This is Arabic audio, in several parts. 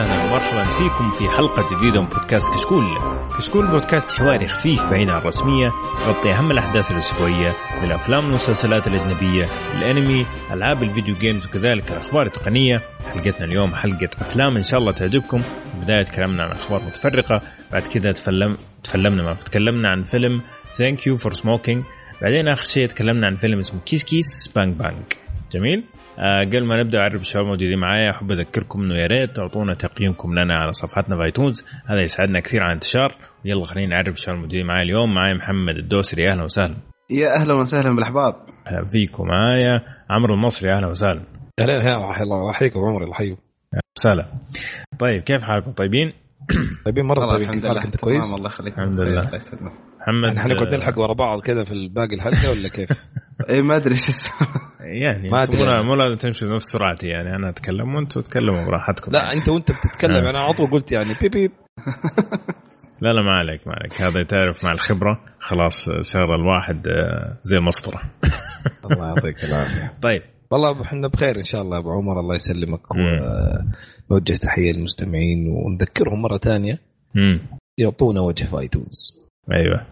وسهلا ومرحبا فيكم في حلقة جديدة من بودكاست كشكول. كشكول بودكاست حواري خفيف بعيد عن الرسمية يغطي أهم الأحداث الأسبوعية للافلام والمسلسلات الأجنبية، الأنمي، ألعاب ال video games وكذلك الأخبار التقنية. حلقتنا اليوم حلقة أفلام إن شاء الله تعجبكم. في البداية تكلمنا عن أخبار متفرقة، بعد كذا تكلم تكلمنا ما تكلمنا عن فيلم Thank You for Smoking، بعدين آخر شيء تكلمنا عن فيلم اسمه Kiss Kiss Bang Bang. جميل؟ آه قبل ما نبدأ أعرف الشباب موجودين معايا. أحب أذكركم إنه يا ريت تعطونا تقييمكم لنا على صفحتنا في ايتونز هذا يساعدنا كثير على الانتشار. يلا خلينا نعرف الشباب الموجودين معايا اليوم. معايا محمد الدوسري. أهلا وسهلا. يا أهلا وسهلا بالأحباب. أهلا فيكم معايا عمرو المصري. أهلا وسهلا. أهلا هلا الله يحييكم. عمري الله يحييكم. أهلا وسهلا. طيب كيف حالكم؟ طيبين؟ طيبين مرة طيبين. كيف حالك؟ أنت كويس؟ الله يخليك. الحمد لله. الله يسلمك محمد يعني حنقعد آه، نلحق ورا بعض كذا في باقي الحلقة ولا كيف؟ اي ما أدري إيش يعني ما أدري. مو يعني. مو لازم تمشي بنفس سرعتي يعني أنا أتكلم وأنتم تتكلموا براحتكم. لا أنت وأنت بتتكلم آه. أنا على طول قلت يعني بيب بيب. لا لا ما عليك ما عليك. هذا تعرف مع الخبرة. خلاص صار الواحد آه، زي المسطرة. الله يعطيك العافية. طيب. والله إحنا بخير إن شاء الله أبو عمر الله يسلمك. ونوجه تحية للمستمعين ونذكرهم مرة ثانية. امم يعطونا وجه في ايتونز أيوه.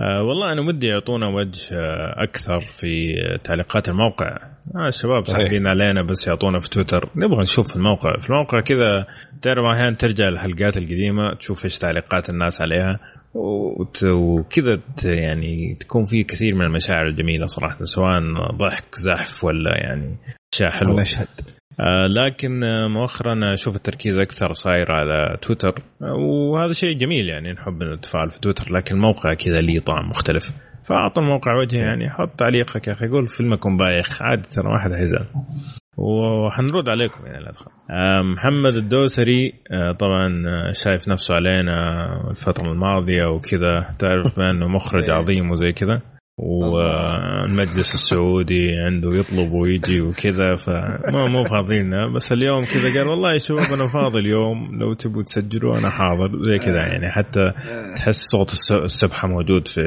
آه والله أنا ودي يعطونا وجه آه أكثر في تعليقات الموقع. آه الشباب صحيح. ساحبين علينا بس يعطونا في تويتر. نبغى نشوف في الموقع. في الموقع كذا تعرف أحيانا ترجع الحلقات القديمة تشوف إيش تعليقات الناس عليها وكذا يعني تكون في كثير من المشاعر الجميلة صراحة سواء ضحك زحف ولا يعني أشياء حلوة. نشهد آه، لكن آه، مؤخرا أشوف التركيز أكثر صاير على تويتر. آه، وهذا شيء جميل يعني نحب نتفاعل في تويتر لكن الموقع كذا ليه طعم مختلف. فاعطى الموقع وجه يعني حط تعليقك يا أخي قول فيلمكم بايخ. عادي ترى ما حد حيزعل. وحنرد عليكم يعني لا تخاف. آه، محمد الدوسري آه، طبعا آه، شايف نفسه علينا الفترة الماضية وكذا. تعرف بأنه مخرج عظيم وزي كذا. والمجلس السعودي عنده يطلب ويجي وكذا فما مو فاضيين. بس اليوم كذا قال والله يا شباب أنا فاضي اليوم لو تبوا تسجلوا أنا حاضر. زي كذا يعني. حتى تحس صوت الس- السبحه موجود في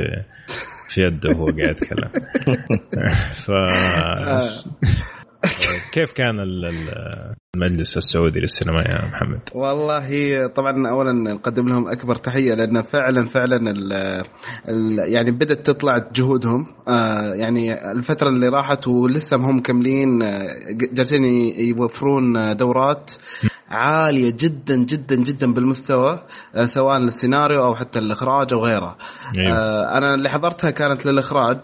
في يده وهو قاعد يتكلم. ف كيف كان ال- ال- المجلس السعودي للسينما يا محمد؟ والله طبعا اولا نقدم لهم أكبر تحية لأن فعلا فعلا ال ال يعني بدأت تطلع جهودهم آه يعني الفترة اللي راحت ولسه هم مكملين آه، جالسين يوفرون دورات عالية جدا جدا جدا بالمستوى آه، سواء للسيناريو أو حتى الإخراج أو غيره أيوه. أنا اللي حضرتها كانت للإخراج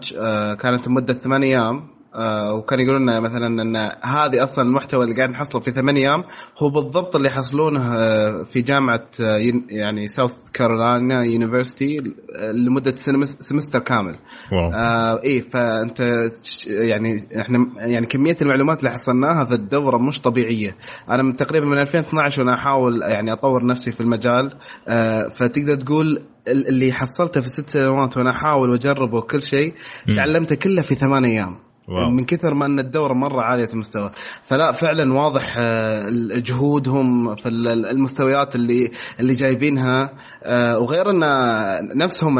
كانت لمده ثمان أيام آه، وكان يقولون لنا مثلا إن هذه أصلا المحتوى اللي قاعد نحصله في ثمان أيام هو بالضبط اللي يحصلونه آه، في جامعة آه، يعني South Carolina University لمدة semester كامل. wow. آه إيه فأنت يعني إحنا يعني كمية المعلومات اللي حصلناها في الدورة مش طبيعية. أنا من تقريبا من 2012 وأنا أحاول يعني أطور نفسي في المجال آه فتقدر تقول ال- اللي حصلته في ست سنوات وأنا أحاول واجرب وكل شيء. تعلمته كله في ثمان أيام. واو. من كثر ما إن الدورة مرة عالية المستوى فلا فعلا واضح آه، جهودهم في ال- المستويات اللي اللي جايبينها آه، وغير إن نفسهم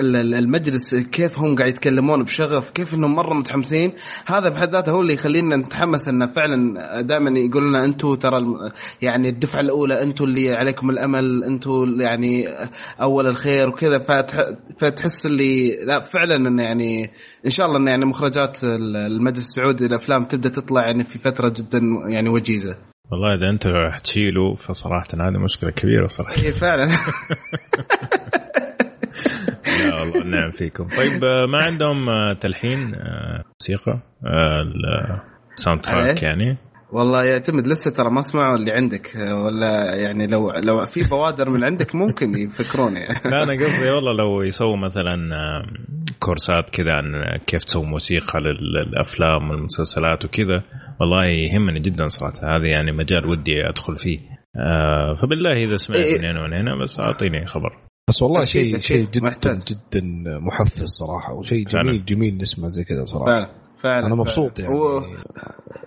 المجلس كيف هم قاعد يتكلمون بشغف كيف إنهم مرة متحمسين؟ هذا بحد ذاته هو اللي يخلينا نتحمس انه فعلا دائما يقولون لنا أنتم ترى يعني الدفعة الأولى أنتم اللي عليكم الأمل أنتم يعني أول الخير وكذا فتح- فتحس اللي لا فعلا انه يعني إن شاء الله انه يعني مخرجات المجلس السعودي الأفلام تبدأ تطلع يعني في فترة جدا يعني وجيزة. والله إذا أنت راح تشيله فصراحة هذه مشكلة كبيرة صراحة. اي فعلا. لا والله نعم فيكم. طيب آه، ما عندهم آه، تلحين آه، موسيقى ال soundtrack إيه؟ يعني؟ والله يعتمد. لسه ترى ما سمعوا اللي عندك ولا يعني لو لو في بوادر من عندك ممكن يفكرون يعني لا أنا قصدي والله لو يسووا مثلا كورسات كذا عن كيف تسوي موسيقى لل- للأفلام والمسلسلات وكذا والله يهمني جدا صراحة. هذا يعني مجال ودي أدخل فيه. آه، فبالله إذا سمعت إيه. من هنا ومن هنا بس أعطيني خبر. بس والله شيء شيء جدا محتاج. جدا محفز صراحة وشيء. جميل جميل نسمع زي كذا صراحة فعلا فعلا أنا مبسوط فعلا. يعني و-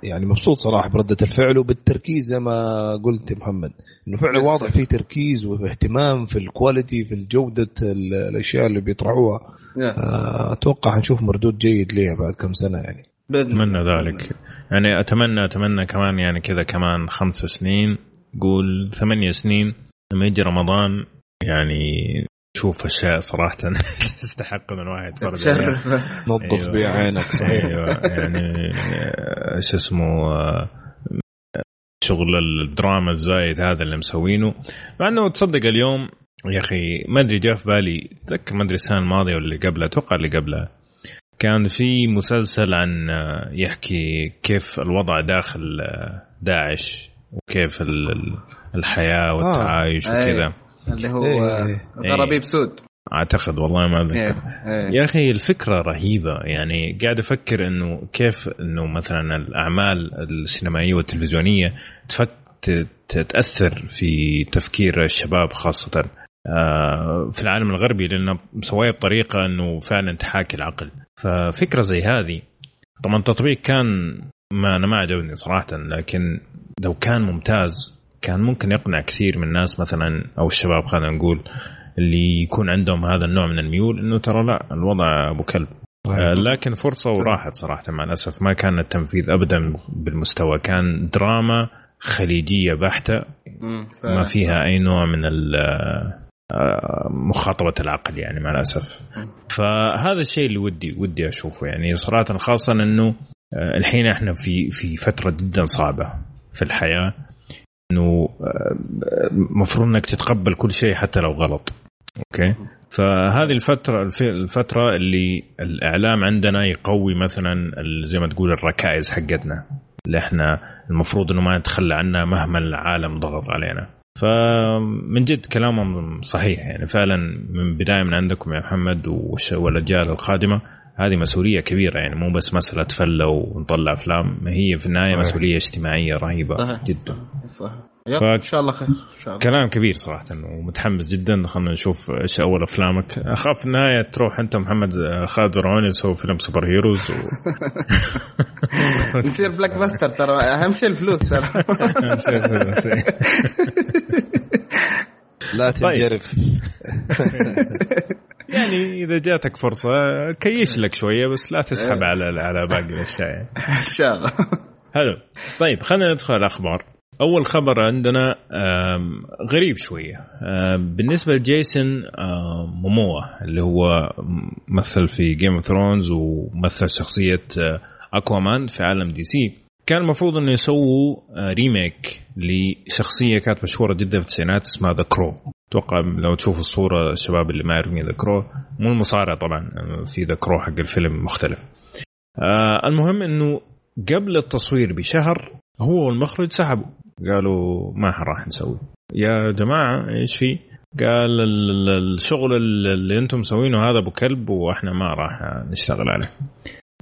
يعني مبسوط صراحة بردة الفعل وبالتركيز زي ما قلت يا محمد إنه فعلا واضح في تركيز واهتمام في الكواليتي في جوده ال- الأشياء اللي بيطرحوها. آه، أتوقع حنشوف مردود جيد ليها بعد كم سنة يعني أتمنى الله. ذلك يعني اتمنى أتمنى كمان يعني كذا كمان خمس سنين قول ثمانية سنين لما يجي رمضان يعني تشوف أشياء صراحة تستحق من واحد يتفرج عليها نظف أيوة. بها عينك صحيح. أيوه. يعني آه، شو اسمه آه، شغل الدراما الزايد هذا اللي مسوينه. مع إنه تصدق اليوم يا أخي ما أدري جاء في بالي اتذكر ما أدري السنة الماضية ولا اللي قبلها أتوقع اللي قبلها كان في مسلسل عن آه، يحكي كيف الوضع داخل داعش وكيف الحياة والتعايش آه. وكذا اللي هو إيه. غرابيب سود أعتقد والله ما اذكر إيه. إيه. يا أخي الفكرة رهيبة يعني قاعد أفكر إنه كيف إنه مثلا الأعمال السينمائية والتلفزيونية تاثر في تفكير الشباب خاصة آه، في العالم الغربي لأنه مسويه بطريقة إنه فعلا تحاكي العقل ففكرة زي هذه طبعا التطبيق كان ما أنا ما عجبني صراحة لكن لو كان ممتاز كان ممكن يقنع كثير من الناس مثلا أو الشباب خلينا نقول اللي يكون عندهم هذا النوع من الميول إنه ترى لا الوضع أبو كلب. آه لكن فرصة وراحت صراحة مع الأسف. ما كان التنفيذ ابدا بالمستوى. كان دراما خليجية بحتة. ما فيها أي نوع من آه، مخاطبه العقل يعني مع الأسف. فهذا الشيء اللي ودي ودي أشوفه. يعني صراحة خاصة إنه آه، الحين إحنا في في فترة جدا صعبة في الحياة. إنه المفروض آه، إنك تتقبل كل شيء حتى لو غلط. أوكي؟ فهذه الفترة الفترة اللي الإعلام عندنا يقوي مثلا زي ما تقول الركائز حقتنا. اللي إحنا المفروض إنه ما نتخلى عنها مهما العالم ضغط علينا. فمن جد كلامهم صحيح. يعني فعلا من بداية من عندكم يا محمد والأجيال القادمة هذه مسؤولية كبيرة. يعني مو بس مسألة فله ونطلع أفلام هي في النهاية. مسؤولية اجتماعية رهيبة صحيح. جدا. صح. ف... إن شاء الله خير إن شاء الله. كلام كبير صراحة ومتحمس جدا. خلينا نشوف إيش أول أفلامك. أخاف في النهايه تروح أنت محمد خالد فرعوني تسوي فيلم superheroes و... يصير blockbuster ترى. أهم شيء الفلوس ترى. أهم شيء الفلوس لا طيب. تنجرف. يعني إذا جاتك فرصة كيش لك شوية بس لا تسحب على على باقي الأشياء. يعني إن شاء الله. حلو. طيب خلينا ندخل الأخبار. أول خبر عندنا غريب شوية بالنسبة لجيسون موموا اللي هو مثل في Game of Thrones ومثل شخصية أكوامان في عالم DC كان المفروض إنه يسووا remake لشخصية كانت مشهورة جدا في التسعينات اسمها The Crow أتوقع لو تشوفوا الصورة الشباب اللي ما يعرفون The Crow مو المصارع طبعا في The Crow حق الفيلم مختلف. آه المهم إنه قبل التصوير بشهر هو والمخرج سحبوا. قالوا ما راح نسوي. يا جماعة إيش في؟ قال الشغل اللي أنتم مسوينه هذا أبو كلب وإحنا ما راح نشتغل عليه.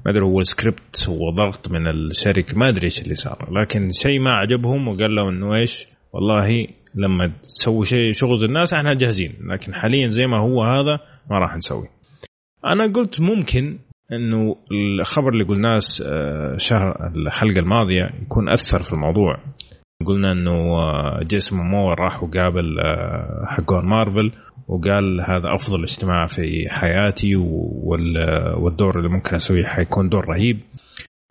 ما أدري هو السكريبت هو ضغط من الشركة ما أدري إيش اللي صار. لكن شيء ما عجبهم وقال لهم إنه إيش؟ والله لما تسوي شيء شغل الناس إحنا جاهزين. لكن حاليا زي ما هو هذا ما راح نسوي. أنا قلت ممكن إنه الخبر اللي قلناه آه، شهر الحلقة الماضية يكون أثر في الموضوع. قلنا إنه آه، جيسون موموا راح وقابل آه، حقون مارفل وقال هذا أفضل اجتماع في حياتي والدور اللي ممكن أسويه حيكون دور رهيب.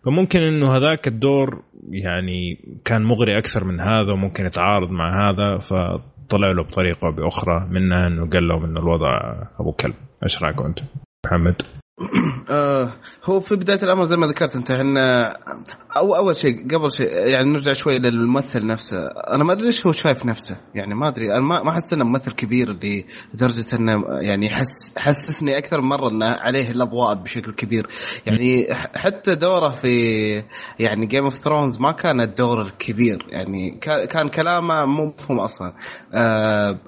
فممكن إنه هذاك الدور يعني كان مغري أكثر من هذا وممكن يتعارض مع هذا فطلع له بطريقة أو بأخرى منها إنه قال لهم انه الوضع أبو كلب. إيش رايكم أنت؟ محمد؟ آه هو في بداية الأمر زي ما ذكرت أنت إحنا أو أول شيء قبل شيء يعني نرجع شوي للممثل نفسه. أنا ما أدري ليش هو شايف نفسه يعني ما أدري أنا ما أحس إنه ممثل كبير لدرجة إنه يعني حس حسسني أكثر من مرة إنه عليه الاضواء بشكل كبير. يعني حتى دوره في يعني Game of Thrones ما كان الدور الكبير يعني كان كلامه مو مفهوم أصلا. آه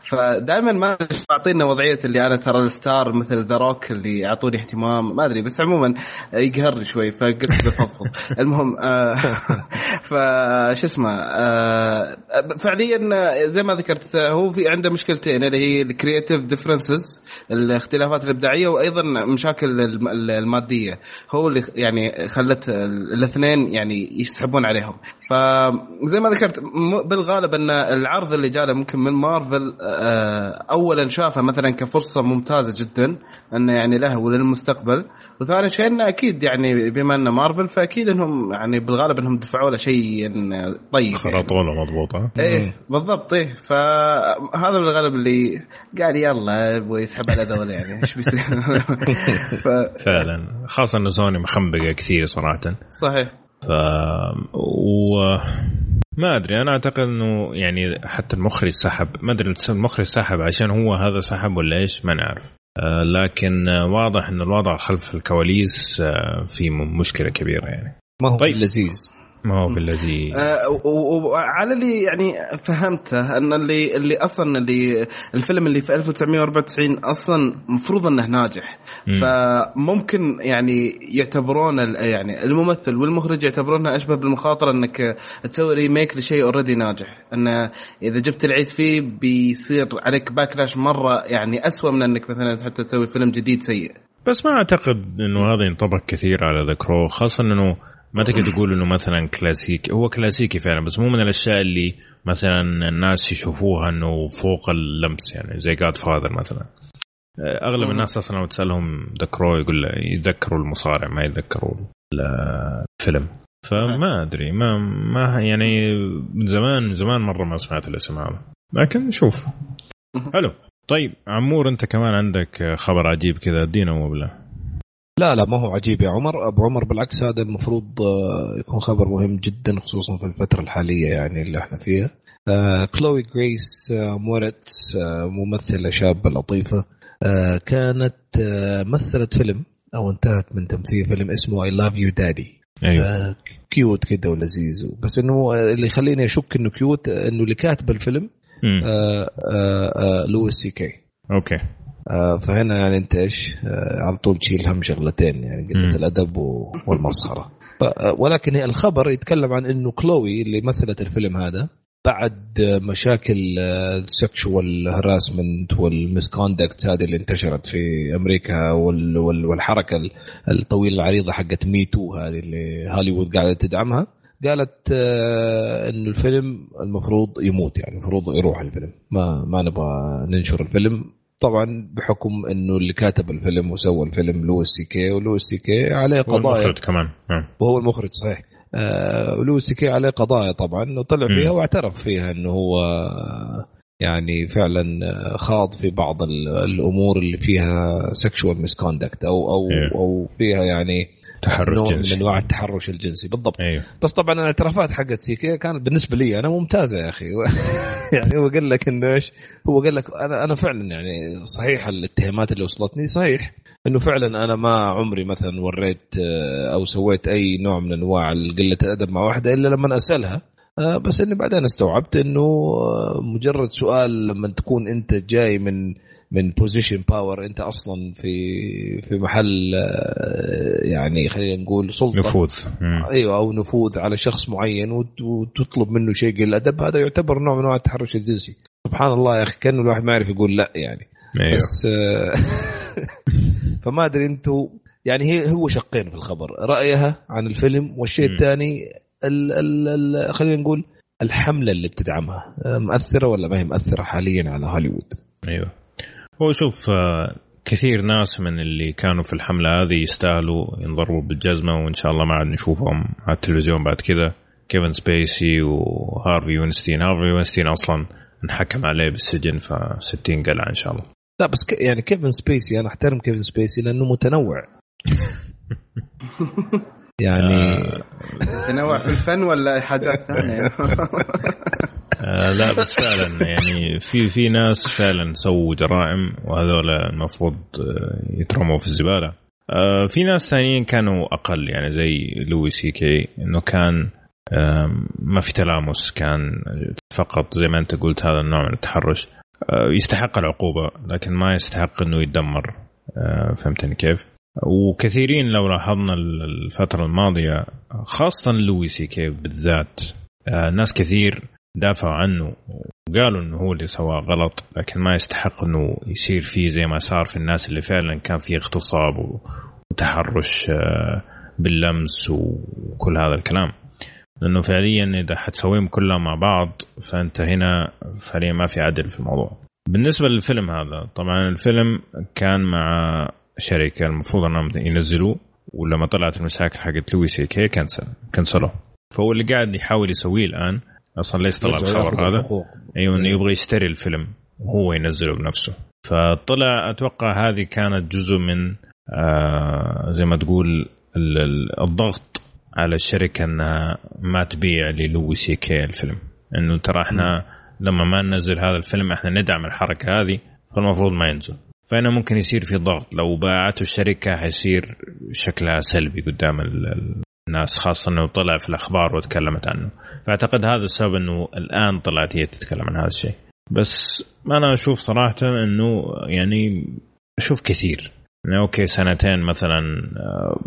فدائما ما اعطينا وضعية اللي أنا ترى ال star مثل The Rock اللي يعطوني اهتمام ما أدري بس عموما يقهرني شوي فقلت بفضفض. المهم آه فش اسمه آه فعليا زي ما ذكرت هو في عنده مشكلتين اللي هي ال creative differences الاختلافات الإبداعية وأيضا مشاكل المادية. هو اللي يعني خلت الاثنين يعني يسحبون عليهم. فزي ما ذكرت بالغالب إن العرض اللي جاله ممكن من مارفل آه، اولا شافها مثلا كفرصة ممتازة جدا إنه يعني له وللمستقبل وثاني شيء إنه أكيد يعني بما إنه مارفل فأكيد إنهم يعني بالغالب إنهم دفعوا له شيء طيب خرطوا له مضبوطه إيه بالضبط إيه. فهذا بالغالب اللي قال يلا يبغى يسحب على ذول يعني إيش بيصير؟ ف... فعلا. خاصة انه سوني مخنبقة كثير صراحة. صحيح. ف و ما أدري أنا أعتقد إنه يعني حتى المخرج سحب. ما أدري المخرج سحب عشان هو هذا سحب ولا إيش ما نعرف. لكن واضح انه الوضع خلف الكواليس آه في مشكلة كبيرة يعني ما هو طيب. لذيذ ما هو بالذي آه وعلى اللي يعني فهمته أن اللي اللي أصلا اللي الفيلم اللي في 1994 أصلا المفروض إنه ناجح. م. فممكن يعني يعتبرون يعني الممثل والمخرج يعتبرونها أشبه بالمخاطرة إنك تسوي remake لشيء already ناجح. انه إذا جبت العيد فيه بيصير عليك backlash مرة يعني اسوء من إنك مثلا حتى تسوي فيلم جديد سيء. بس ما أعتقد إنه هذا ينطبق كثير على The Crow خاصة إنه ما تقدر تقول إنه مثلا كلاسيكي؟ هو كلاسيكي فعلا بس مو من الأشياء اللي مثلا الناس يشوفوها إنه فوق اللمس يعني زي جاد فاذر مثلا. أغلب الناس أصلا لو تسألهم ذكروا يقول يذكروا المصارع ما يتذكروا الفيلم. فما أدري ما ما يعني من زمان زمان مرة ما سمعت الاسم هذا. لكن نشوف حلو. طيب عمور أنت كمان عندك خبر عجيب كذا ادينا بالله لا لا ما هو عجيب يا عمر. أبو عمر بالعكس هذا المفروض آه، يكون خبر مهم جدا خصوصا في الفترة الحالية يعني اللي إحنا فيها. آه كلوي جريس آه موريتس آه ممثلة شابة لطيفة. آه كانت آه مثلت فيلم أو انتهت من تمثيل فيلم اسمه I Love You, Daddy أيوه. cute كده ولذيذ. بس إنه اللي يخليني أشك إنه cute إنه اللي كاتب الفيلم آه آه آه لويس سي كي أوكي. آه، فهنا يعني انت إيش؟ آه، على طول تشيل هم شغلتين يعني قلة الأدب والمسخرة. آه، ولكن الخبر يتكلم عن إنه كلوي اللي مثلت الفيلم هذا بعد مشاكل ال sexual harassment وال misconduct هذه اللي انتشرت في أمريكا والحركة الطويلة العريضة حقت MeToo هذه اللي هوليوود قاعدة تدعمها قالت إنه الفيلم المفروض يموت يعني المفروض يروح الفيلم. ما ما نبغى ننشر الفيلم. طبعا بحكم إنه اللي كاتب الفيلم وسوى الفيلم لويس سي كي ولويس سي كي عليه قضايا المخرج كمان نعم. وهو المخرج صحيح آه لويس سي كي عليه قضايا طبعا وطلع فيها واعترف فيها إنه هو يعني فعلا خاض في بعض الأمور اللي فيها sexual misconduct أو أو إيه. أو فيها يعني تحرش نوع جنسي. من أنواع التحرش الجنسي بالضبط. أيوه. بس طبعا الاعترافات حقت سي كي كانت بالنسبة لي أنا ممتازة يا أخي. يعني هو قال لك إنه إيش؟ هو قال لك أنا أنا فعلا يعني صحيح الاتهامات اللي وصلتني صحيح إنه فعلا أنا ما عمري مثلا وريت آه، أو سويت أي نوع من أنواع قلة الأدب مع واحدة إلا لما أسألها. آه، بس إني بعدين استوعبت إنه آه، مجرد سؤال لما تكون أنت جاي من من position power انت أصلا في في محل آه، يعني خلينا نقول سلطة. نفوذ. أيوه أو نفوذ على شخص معين وتطلب منه شيء. قل الأدب هذا يعتبر نوع من أنواع التحرش الجنسي. سبحان الله يا أخي كأنه الواحد ما يعرف يقول لا يعني. أيوه. بس آه، فما أدري أنتم يعني هي هو شقين في الخبر. رأيها عن الفيلم والشيء الثاني خلينا نقول الحملة اللي بتدعمها. مأثره ولا ما هي مأثره حاليا على هوليوود؟ أيوه. هو شوف آه، كثير ناس من اللي كانوا في الحملة هذه يستاهلوا ينضربوا بالجزمة وإن شاء الله ما عاد نشوفهم على التلفزيون بعد كذا. كيفن سبيسي وهارفي وينستين. هارفي وينستين أصلا انحكم عليه بالسجن ف 60 قلعة إن شاء الله. لا بس ك... يعني كيفن سبيسي أنا أحترم كيفن سبيسي لأنه متنوع. يعني تنوع في الفن ولا حاجات ثانية؟ آه لا بس فعلا يعني في في ناس فعلا سووا جرائم وهذول المفروض آه، يترموا في الزبالة. آه في ناس ثانيين كانوا أقل يعني زي لوي سي كي إنه كان آه ما في تلامس كان فقط زي ما أنت قلت هذا النوع من التحرش. آه يستحق العقوبة لكن ما يستحق إنه يتدمر. آه فهمتني كيف؟ وكثيرين لو لاحظنا الفترة الماضية خاصة لوي سي كي بالذات ناس كثير دافعوا عنه وقالوا إنه هو اللي سواه غلط لكن ما يستحق إنه يصير فيه زي ما صار في الناس اللي فعلا كان فيه اغتصاب وتحرش آه، باللمس وكل هذا الكلام. لأنه فعليا إذا حتسويهم كلها مع بعض فانت هنا فعليا ما في عدل في الموضوع. بالنسبة للفيلم هذا طبعا الفيلم كان مع شركة المفروض إنهم ينزلوه ولما طلعت المشاكل حقت لوي سي كي cancel كنسلوه. فهو اللي قاعد يحاول يسويه الآن أصلا ليش طلع الخبر هذا. أيوه أنه يبغى يشتري الفيلم وهو ينزله بنفسه. فطلع أتوقع هذه كانت جزء من آه زي ما تقول الضغط على الشركة إنها ما تبيع للوي سي كي الفيلم. إنه ترى إحنا لما ما ننزل هذا الفيلم إحنا ندعم الحركة هذه فالمفروض ما ينزل. فهنا ممكن يصير في ضغط. لو باعته الشركة حيصير شكلها سلبي قدام الناس خاصة إنه طلع في الأخبار وتكلمت عنه. فأعتقد هذا السبب إنه الآن طلعت هي تتكلم عن هذا الشيء. بس أنا أشوف صراحة إنه يعني أشوف كثير. يعني أوكي سنتين مثلا آه،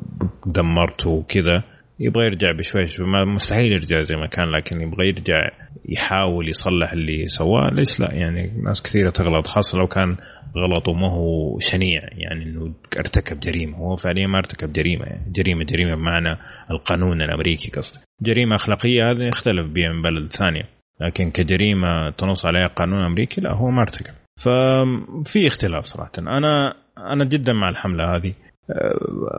دمرته وكذا يبغى يرجع بشوي شوي. مستحيل يرجع زي ما كان لكن يبغى يرجع يحاول يصلح اللي سواه. ليش لا؟ يعني ناس كثيرة تغلط خاصة لو كان غلطه ما هو شنيع يعني إنه ارتكب جريمة. هو فعليا ما ارتكب جريمة يعني جريمة جريمة بمعنى القانون الأمريكي قصدي. جريمة أخلاقية هذا يختلف بها من بلد ثانية لكن كجريمة تنص عليها قانون أمريكي لا هو ما ارتكب. ففي اختلاف صراحة. أنا أنا جدا مع الحملة هذه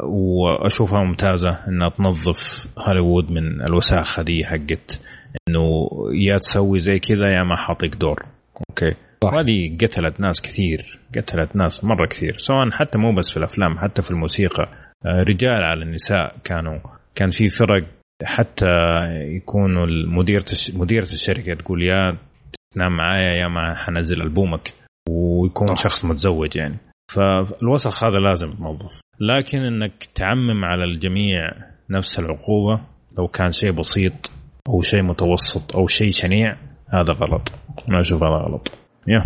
وأشوفها ممتازة إنها تنظف هوليوود من الوساخة دي حقت إنه يا تسوي زي كذا يا ما حاطيك دور. أوكي؟ وهذه قتلت ناس كثير قتلت ناس مرة كثير سواء حتى مو بس في الأفلام حتى في الموسيقى. آه، رجال على النساء كانوا كان في فرق حتى يكونوا مديرة مديرة الشركة تقول يا تنام معايا يا ما حنزل ألبومك ويكون طبعا. شخص متزوج يعني. فالوسخ هذا لازم تنظف لكن إنك تعمم على الجميع نفس العقوبة لو كان شيء بسيط أو شيء متوسط أو شيء شنيع هذا غلط. ما أشوف هذا غلط. يا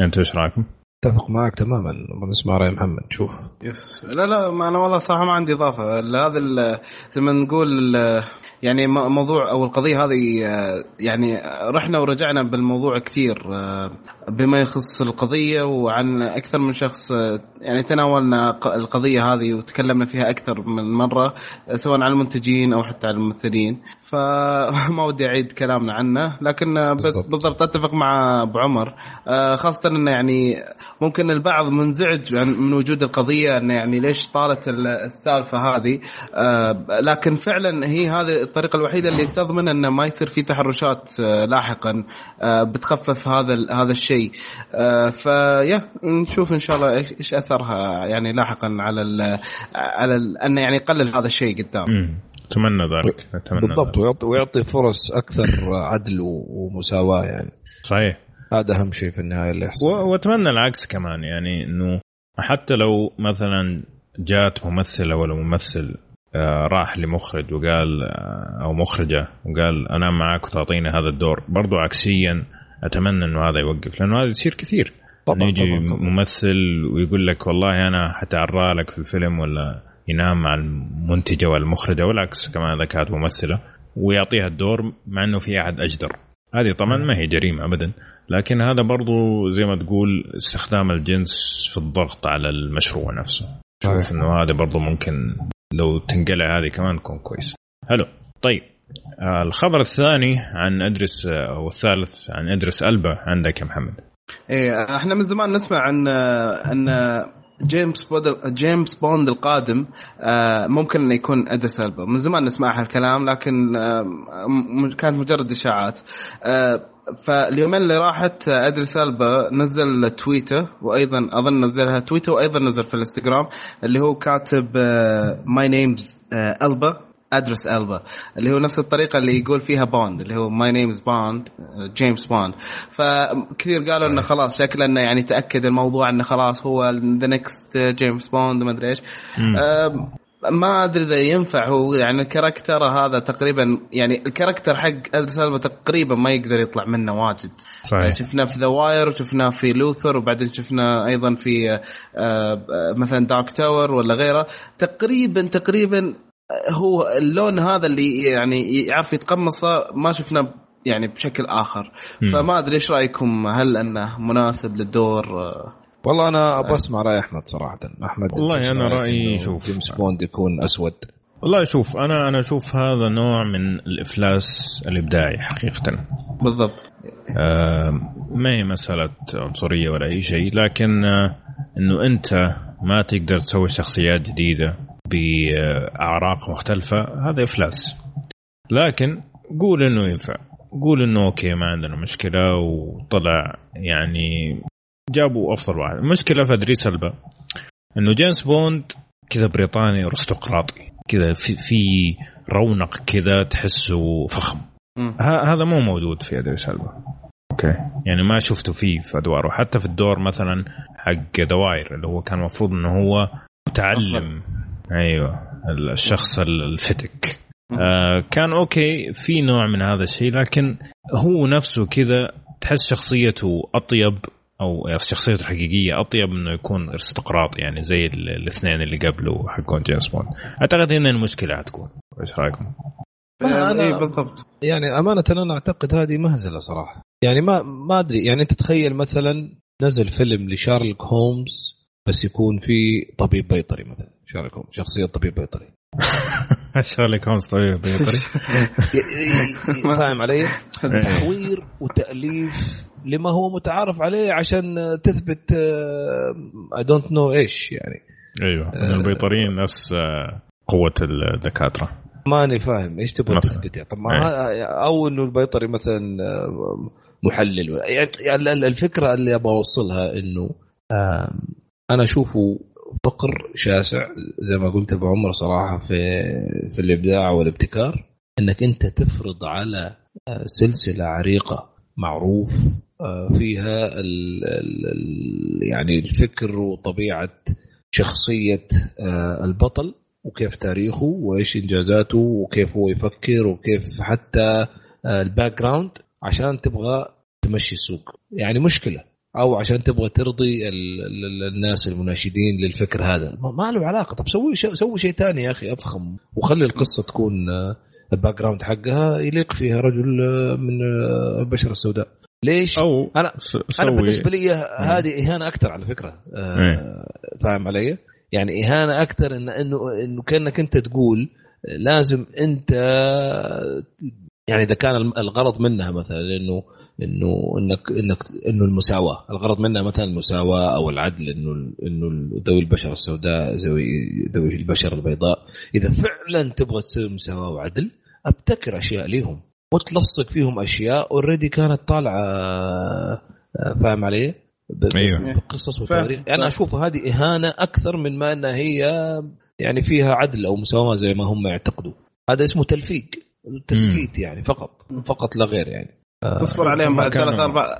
أنت إيش رأيكم؟ أتفق معك تماما. نسمع رأي محمد شوف. يس. لا لا ما أنا والله صراحة ما عندي إضافة. هذا زي ما نقول يعني موضوع أو القضية هذه يعني رحنا ورجعنا بالموضوع كثير بما يخص القضية وعن أكثر من شخص يعني تناولنا القضية هذه وتكلمنا فيها أكثر من مرة سواء عن المنتجين أو حتى عن الممثلين. فما ودي أعيد كلامنا عنه لكن بالضبط. أتفق مع أبو عمر. خاصة إنه يعني ممكن البعض منزعج من وجود القضية إنه يعني ليش طالت السالفة هذه. آه، لكن فعلا هي هذه الطريقة الوحيدة اللي تضمن إنه ما يصير في تحرشات آه، لاحقا آه، بتخفف هذا هذا الشيء. فيا نشوف إن شاء الله إيش اثرها يعني لاحقا على ال على ال انه يعني يقلل هذا الشيء قدام. أتمنى ذلك. أتمنى بالضبط ويعطي, ويعطي فرص أكثر عدل ومساواة يعني. صحيح. هذا أهم شيء في النهاية اللي يحصل. وأتمنى العكس كمان يعني إنه حتى لو مثلا جات ممثلة ولا ممثل آه، راح لمخرج وقال آه، أو مخرجة وقال أنا معك وتعطيني هذا الدور برضو عكسيا أتمنى إنه هذا يوقف لأنه هذا يصير كثير. طبعا يجي طبعا طبعا. ممثل ويقول لك والله أنا حتعرى لك في الفيلم ولا ينام مع المنتجة والمخرجة والعكس كمان اذا كانت ممثلة ويعطيها الدور مع إنه في أحد أجدر. هذه طبعا ما هي جريمة ابدا لكن هذا برضو زي ما تقول استخدام الجنس في الضغط على المشروع نفسه. شوف إنه هذا برضو ممكن لو تنقلع هذه كمان تكون كويس. حلو. طيب. آه الخبر الثاني عن ادرس أو الثالث عن ادرس ألبا عندك يا محمد. إيه إحنا من زمان نسمع عن آه، ان جيمس بوند جيمس بوند القادم آه، ممكن إنه يكون ادريس البا من زمان نسمع هالكلام لكن كانت مجرد إشاعات. فاليومين اللي راحت ادريس البا نزل تويته وأيضا أظن نزلها تويته وأيضا نزل في الإنستغرام اللي هو كاتب my name's Elba ادريس ألبا اللي هو نفس الطريقة اللي يقول فيها بوند اللي هو my name's Bond جيمس بوند فكثير قالوا إنه خلاص شكله إنه يعني تأكد الموضوع إنه خلاص هو ذا next جيمس بوند ما أدري إيش. ما أدري إذا ينفع هو يعني ال character هذا تقريبا يعني ال character حق ادرس ألبا تقريبا ما يقدر يطلع منه واجد. صحيح. شفناه في The Wire وشفناه في Luther وبعدين شفناه أيضا في آه، آه، مثلا Dark Tower ولا غيره. تقريبا تقريبا هو اللون هذا اللي يعني يعرف يتقمصه ما شفناه يعني بشكل آخر. م. فما أدري إيش رأيكم؟ هل أنه مناسب للدور؟ والله أنا أبغى أسمع رأي أحمد صراحة. أحمد والله أنا رأيي شوف جيمس بوند يكون أسود؟ والله شوف أنا أنا أشوف هذا نوع من الإفلاس الإبداعي حقيقة. بالضبط. آه ما هي مسألة عنصرية ولا أي شيء لكن آه، إنه أنت ما تقدر تسوي شخصيات جديدة. بأعراق مختلفة هذا إفلاس. لكن قول إنه ينفع. قول إنه okay ما عندنا مشكلة وطلع يعني جابوا أفضل واحد. المشكلة في أدريس ألبا إنه جيمس بوند كذا بريطاني أرستقراطي. كذا في, في رونق كذا تحسه فخم. هذا مو موجود في أدريس ألبا. okay. يعني ما شفته فيه في أدواره. حتى في الدور مثلا حق The Wire اللي هو كان المفروض إنه هو متعلم. أيوه الشخص الفتك. آه كان okay في نوع من هذا الشيء لكن هو نفسه كذا تحس شخصيته أطيب أو شخصيته الحقيقية أطيب إنه يكون ارستقراطي يعني زي الاثنين اللي قبله حقون جيمس بوند. أعتقد هنا المشكلة حتكون. إيش رأيكم؟ أنا إيه بالضبط. يعني أمانة أنا أعتقد هذه مهزلة صراحة. يعني ما ما أدري يعني أنت تخيل مثلا نزل فيلم لشيرلوك هولمز بس يكون في طبيب بيطري مثلا. شيرلوك هولمز شخصية طبيب بيطري. شيرلوك هولمز طبيب بيطري؟ فاهم علي؟ إيه. تحوير وتأليف لما هو متعارف عليه عشان تثبت I don't know إيش يعني. أيوه آه البيطريين نفس آه، قوة الدكاترة. ماني فاهم إيش تبغى تثبت طب ما أيه. أو إنه البيطري مثلا آه، محلل. يعني الفكرة اللي أبغى أوصلها إنه أنا أشوفه فقر شاسع زي ما قلت أبو عمر صراحة في في الإبداع والابتكار إنك أنت تفرض على آه، سلسلة عريقة معروف آه، فيها ال ال يعني الفكر وطبيعة شخصية آه، البطل وكيف تاريخه وإيش إنجازاته وكيف هو يفكر وكيف حتى ال background عشان تبغى تمشي السوق. يعني مشكلة. أو عشان تبغى ترضي الناس المناشدين للفكر هذا. ما له علاقة. طب سوي شيء سوي شيء ثاني يا أخي أفخم. وخلي القصة تكون آه، ال background حقها يليق فيها رجل آه، من آه، البشره السوداء. ليش؟ أو أنا أنا بالنسبة لي هذه إهانة أكثر على فكرة آه فاهم علي؟ يعني إهانة أكثر إن إنه إنه كأنك أنت تقول لازم أنت يعني إذا كان الغرض منها مثلا إنه إنه إنك إنك إنه المساواة الغرض منها مثلا المساواة أو العدل إنه إنه ذوي البشره السوداء ذوي ذوي البشره البيضاء. إذا فعلا تبغى تسوي مساواة وعدل أبتكر أشياء ليهم وتلصق فيهم أشياء اوريدي كانت طالعة فاهم علي؟ أيوه. بقصص وتواريخ يعني أنا أشوف هذه إهانة أكثر من ما إنها هي يعني فيها عدل أو مساواة زي ما هم يعتقدوا. هذا اسمه تلفيق. تسكيت يعني فقط. فقط لا غير يعني. آه، اصبر عليهم بعد ثلاث أربع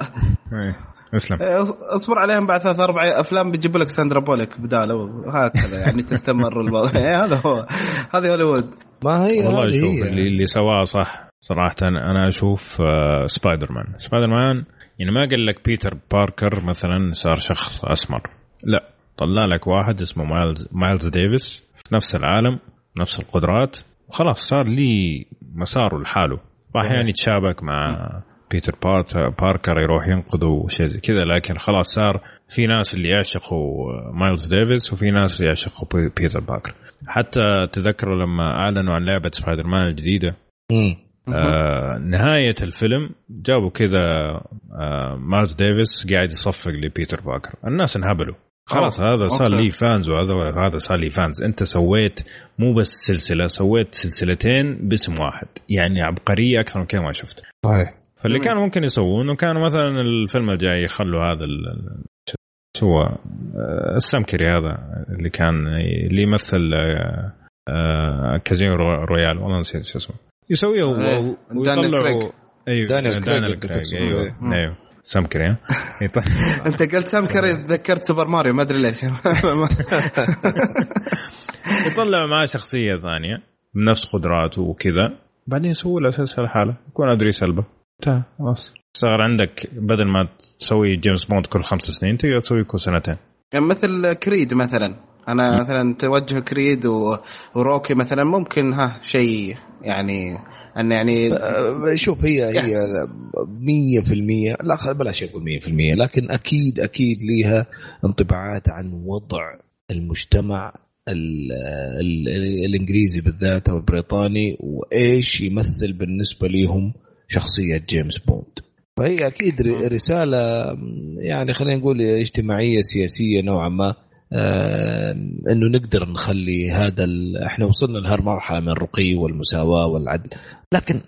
إيه، اسلم. إيه، اصبر عليهم بعد ثلاث أربع أفلام بيجيبوا لك ساندرا بوليك بداله وهكذا يعني تستمر الوضع. يعني هذا هو. هذا هوليوود. ما هي والله شوف اللي, اللي سواه صح صراحة. أنا أشوف آه، سبايدر مان سبايدر مان يعني ما قال لك بيتر باركر مثلا صار شخص أسمر. لا طلع لك واحد اسمه مايلز, مايلز ديفيس في نفس العالم نفس القدرات. وخلاص صار لي مساره لحاله. راح يعني يتشابك مع بيتر باركر يروح ينقذه شيء زي كذا. لكن خلاص صار في ناس اللي يعشقوا مايلز ديفيس وفي ناس يعشقوا بيتر باركر. حتى تذكروا لما أعلنوا عن لعبة سبايدر مان الجديده آه نهاية الفيلم جابوا كذا آه مايلز ديفيس قاعد يصفق لبيتر باركر. الناس انهبلوا. خلاص هذا صار لي fans وهذا هذا صار لي fans أنت سويت مو بس سلسلة سويت سلسلتين باسم واحد. يعني عبقرية أكثر من كذا ما شفت. صحيح. فاللي كانوا ممكن يسوونه كانوا مثلا الفيلم الجاي يخلوا هذا شو هو؟ آه، السمكري هذا اللي كان اللي يمثل آه، آه، كازينو رويال. والله نسيت شو اسمه. يسويه ويطلعوا أيوه دانيال كريج أيوه أيوه. سام كري إيه، طيب. أنت قلت سام كري تذكرت سوبر ماريو ما أدري ليش. يطلع معاه شخصية ثانية بنفس قدراته وكذا. بعدين يسوي له سلسلة حاله يكون إدريس ألبا انتهى خلاص. صار عندك بدل ما تسوي جيمس بوند كل خمس سنين تقدر تسوي كل سنتين. يعني مثل كريد مثلا. أنا مثلا توجه كريد وروكي مثلا ممكن ها شيء يعني أن يعني شوف هي هي 100% لا بلاش أقول 100% لكن أكيد أكيد ليها انطباعات عن وضع المجتمع ال ال الإنجليزي بالذات أو البريطاني وإيش يمثل بالنسبة لهم شخصية جيمس بوند. فهي أكيد ر- رسالة يعني خلينا نقول اجتماعية سياسية نوعا ما آه إنه نقدر نخلي هذا ال... إحنا وصلنا لهالمرحله من الرقي والمساواة والعدل. لكن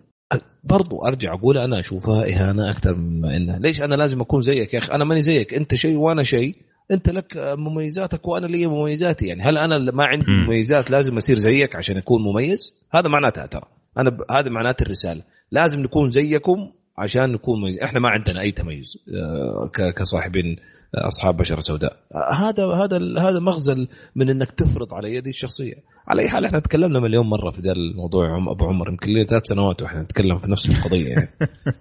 برضو أرجع أقول أنا أشوفها إهانة أكثر مما إنها. ليش أنا لازم أكون زيك يا أخي؟ أنا ماني زيك. أنت شيء وأنا شيء. أنت لك مميزاتك وأنا لي مميزاتي. يعني هل أنا ما عندي مم. مميزات لازم أصير زيك عشان أكون مميز؟ هذا معناتها ترى. أنا ب... هذا معناته الرسالة. لازم نكون زيكم عشان نكون مميز. إحنا ما عندنا أي تميز آه، ك- كصاحبين آه، أصحاب بشرة سوداء هذا هذا هذا مغزى من إنك تفرض على يدي الشخصية على أي حال إحنا تكلمنا مليون مرة في ذا الموضوع عم أبو عمر يمكن لنا ثلاث سنوات وإحنا نتكلم في نفس القضية يعني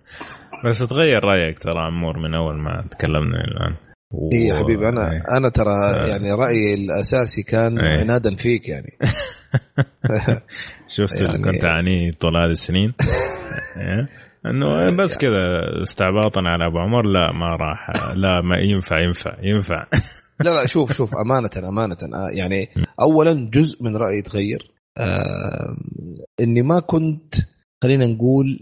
بس تغير رأيك ترى عمور من أول ما تكلمنا الآن و... اي يا حبيبي أنا إيه. أنا ترى. يعني رأيي الأساسي كان إيه. عنادا فيك يعني شفت يعني- اللي كنت اعانيه طول هذه السنين؟ إنه بس كذا استعباطا على أبو عمر لا ما راح لا ما ينفع ينفع ينفع. لا لا شوف شوف أمانة أمانة. آه، يعني اولا جزء من رأيي تغير آه إني ما كنت خلينا نقول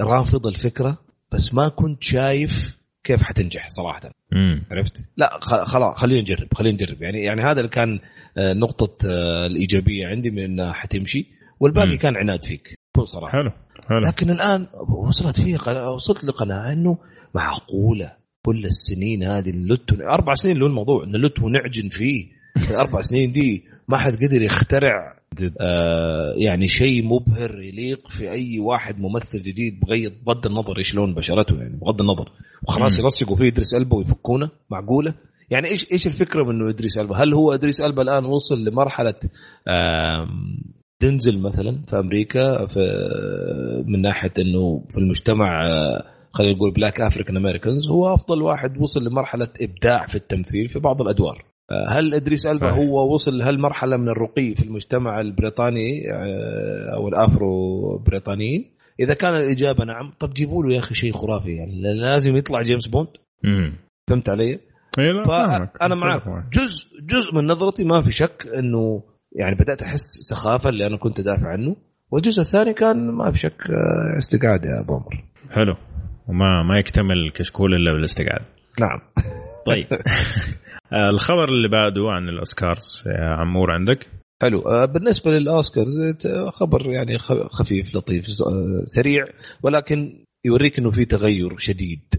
رافض الفكرة بس ما كنت شايف كيف حتنجح صراحة. أمم. عرفت؟ لا خلاص خلينا نجرب خلينا نجرب. يعني يعني هذا اللي كان آه، نقطة آه، الإيجابية عندي من إنها حتمشي والباقي مم. كان عناد فيك. بكل صراحة. حلو. حلو. لكن الآن وصلت فيه وصلت لقناعة إنه معقولة كل السنين هذه نلت أربع سنين له الموضوع نلت ونعجن فيه. الأربع سنين دي ما حد قدر يخترع جد آه يعني شيء مبهر يليق في أي واحد ممثل جديد بغض بغض النظر إيش لون بشرته يعني بغض النظر. وخلاص. يلصقوا فيه إدريس ألبا ويفكونه معقولة؟ يعني إيش إيش الفكرة من انه إدريس ألبا؟ هل هو إدريس ألبا الآن وصل لمرحلة آم، دنزل مثلا في أمريكا في من ناحية إنه في المجتمع خلينا نقول black African Americans هو أفضل واحد وصل لمرحلة إبداع في التمثيل في بعض الأدوار هل إدريس ألبا. هو وصل لهالمرحله من الرقي في المجتمع البريطاني آه، أو الافرو بريطانيين إذا كان الإجابة نعم طب جيبوا له يا أخي شيء خرافي يعني لازم يطلع جيمس بوند. فهمت علي؟ اي لا. فانا معك جزء جزء من نظرتي ما في شك إنه يعني بدأت أحس سخافة اللي أنا كنت أدافع عنه. والجزء الثاني كان ما في شك آه، استقعاد يا أبو عمر. حلو. وما ما يكتمل الكشكول إلا بالاستقعاد. نعم. طيب. آه، الخبر اللي بعده عن الأوسكارز يا عمور عندك؟ حلو. آه، بالنسبة للأوسكارز خبر يعني خفيف لطيف آه، سريع ولكن يوريك إنه في تغير شديد.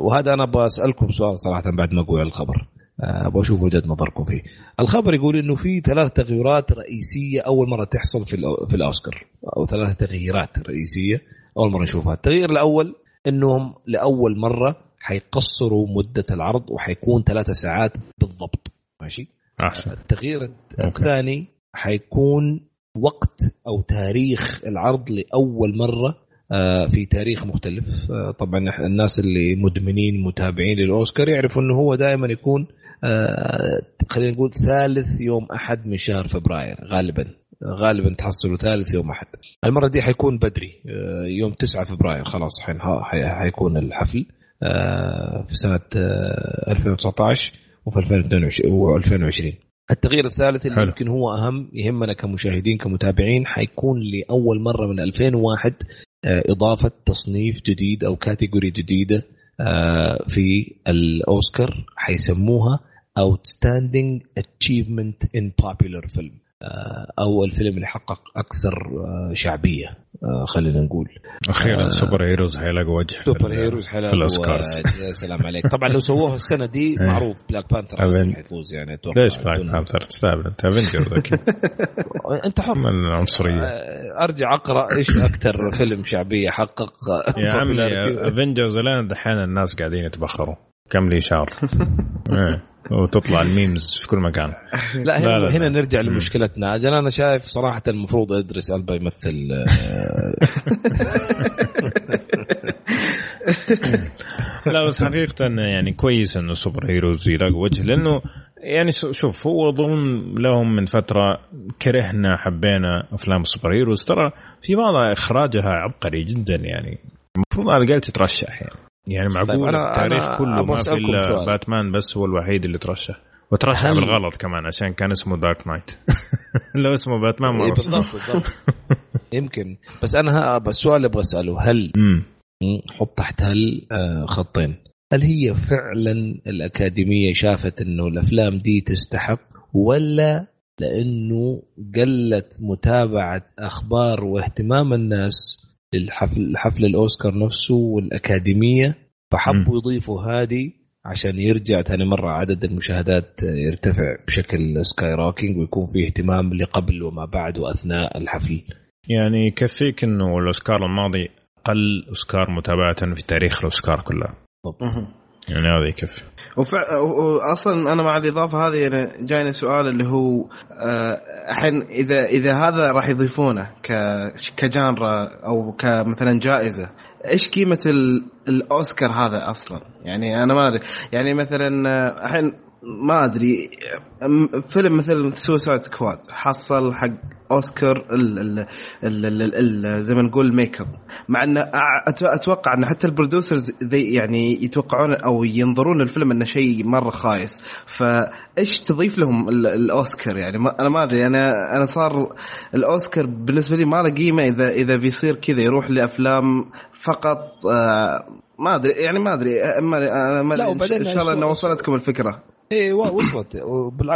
وهذا أنا أبغى اسالكم سؤال صراحة بعد ما أقول الخبر. أبغى أشوف وجهة نظركم فيه. الخبر يقول إنه في ثلاث تغيرات رئيسية أول مرة تحصل في في الأوسكار أو ثلاث تغييرات رئيسية أول مرة نشوفها. التغيير الأول إنهم لأول مرة حيقصروا مدة العرض وحيكون ثلاثة ساعات بالضبط ماشي؟ أحسن التغيير الثاني حيكون وقت أو تاريخ العرض لأول مرة آه، في تاريخ مختلف آه، طبعا الناس اللي مدمنين متابعين للأوسكار يعرفوا إنه هو دائما يكون آه، خلينا نقول ثالث يوم أحد من شهر فبراير غالبا غالبا تحصلوا ثالث يوم أحد المرة دي حيكون بدري آه، يوم 9 فبراير خلاص حين- حي- حيكون الحفل آه، في سنة آه، 2019 وفي 2022 التغيير الثالث اللي. يمكن هو أهم يهمنا كمشاهدين كمتابعين حيكون لأول مرة من 2001 آه، إضافة تصنيف جديد أو category جديدة آه، في الاوسكار حيسموها Outstanding Achievement in Popular Film آه، أو الفيلم اللي حقق أكثر آه، شعبية آه، خلينا نقول. أخيرا آه. super heroes حيلاقوا وجه super heroes في الأوسكارز. يا سلام عليك. طبعا لو سووها السنة دي إيه. معروف Black Panther أبن- حيفوز يعني أتوقع. ليش Black Panther تستهبل أنت Avengers أكيد أنت حر. من العنصرية. آه، أرجع أقرأ إيش أكثر فيلم شعبية حقق يا عمي. Avengers الآن دحين الناس قاعدين يتبخروا. كم لي شهر. وتطلع ال memes في كل مكان. لا هنا, لا، لا، هنا لا. نرجع. لمشكلتنا. أجل أنا شايف صراحة المفروض إدريس ألبا يمثل آه، لا بس حقيقة يعني كويس إنه super heroes يلاقوا وجه. لأنه يعني شو- شوف هو ظلم لهم من فترة كرهنا حبينا أفلام ال super heroes. ترى في بعض إخراجها عبقري جدا يعني. المفروض على الأقل تترشح يعني. يعني معقول طيب، أنا- التاريخ أنا كله ما في إلا. باتمان بس هو الوحيد اللي ترشح وترشح هل- بالغلط كمان عشان كان اسمه Dark Knight لو اسمه باتمان ما إيه،. بالضبط بالضبط يمكن بس أنا ها- بس السؤال اللي أبغى أسأله هل. حط تحتها خطين هل هي فعلا الأكاديمية شافت أنه الأفلام دي تستحق ولا لأنه قلت متابعة أخبار واهتمام الناس للحفل حفل الأوسكار نفسه والأكاديمية فحبوا يضيفوا هذه عشان يرجع ثاني مرة عدد المشاهدات يرتفع بشكل skyrocketing ويكون في اهتمام لقبل وما بعد وأثناء الحفل. يعني يكفيك إنه الأوسكار الماضي أقل أوسكار متابعة في تاريخ الأوسكار كلها. بالضبط. يعني هذا يكفي وفع... أصلا أنا مع الإضافة هذه أنا جايني سؤال اللي هو الحين آه إذا إذا هذا راح يضيفونه ك... ك genre أو كمثلا جائزة إيش قيمة ال... الأوسكار هذا أصلا؟ يعني أنا ما أدري يعني مثلا الحين ما أدري فيلم مثل Suicide Squad حصل حق أوسكار ال ال ال ال زي ما نقول ميك اب مع ان أتوقع إن حتى ال producers يعني يتوقعون أو ينظرون للفيلم إنه شيء مرة خايس. فإيش تضيف لهم الأوسكار يعني؟ ما أنا ما أدري أنا أنا صار الأوسكار بالنسبة لي ما له قيمة إذا إذا بيصير كذا يروح لأفلام فقط آه ما أدري يعني ما أدري ما أنا لا وبعدين إن شاء الله إنه وصلتكم الفكرة. إيه وصلت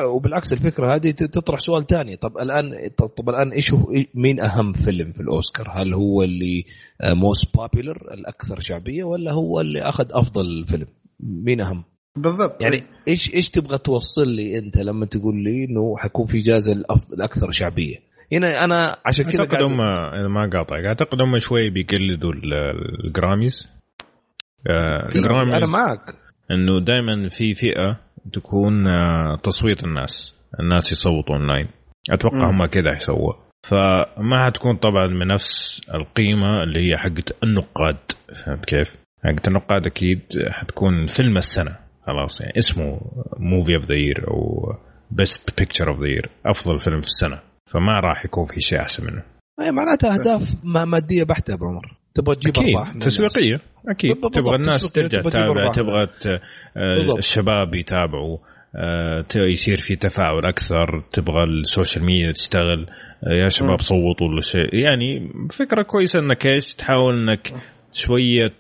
وبالعكس الفكرة هذه تطرح سؤال ثاني طب الآن طب الآن إيش هو مين أهم فيلم في الأوسكار؟ هل هو اللي most popular الأكثر شعبية ولا هو اللي أخذ أفضل فيلم؟ مين أهم؟ بالضبط يعني إيش إيش تبغى توصل لي أنت لما تقول لي إنه حيكون في جائزة الأكثر شعبية؟ هنا أنا عشان كذا أعتقد هم إذا ما قاطعك أعتقد هم شوي بيقلدوا ال Grammys ال Grammys أنا معك إنه دائما في فئة تكون تصويت الناس. الناس يصوتوا أونلاين. أتوقع هم كذا يسووا فما حتكون طبعا بنفس القيمة اللي هي حقت النقاد. فهمت كيف؟ حقت النقاد أكيد حتكون فيلم السنة. خلاص يعني اسمه movie of the year أو best picture of the year أفضل فيلم في السنة. فما راح يكون في شيء أحسن منه. اي معناتها أهداف مادية بحتة ابو عمر تبغى تجيب أرباح تسويقية أكيد. تبغى الناس ترجع تتابع تبغى الشباب يتابعوا يصير في تفاعل أكثر تبغى ال social media تشتغل يا شباب صوتوا ولا شيء. يعني فكرة كويسة إنك إيش تحاول إنك شوية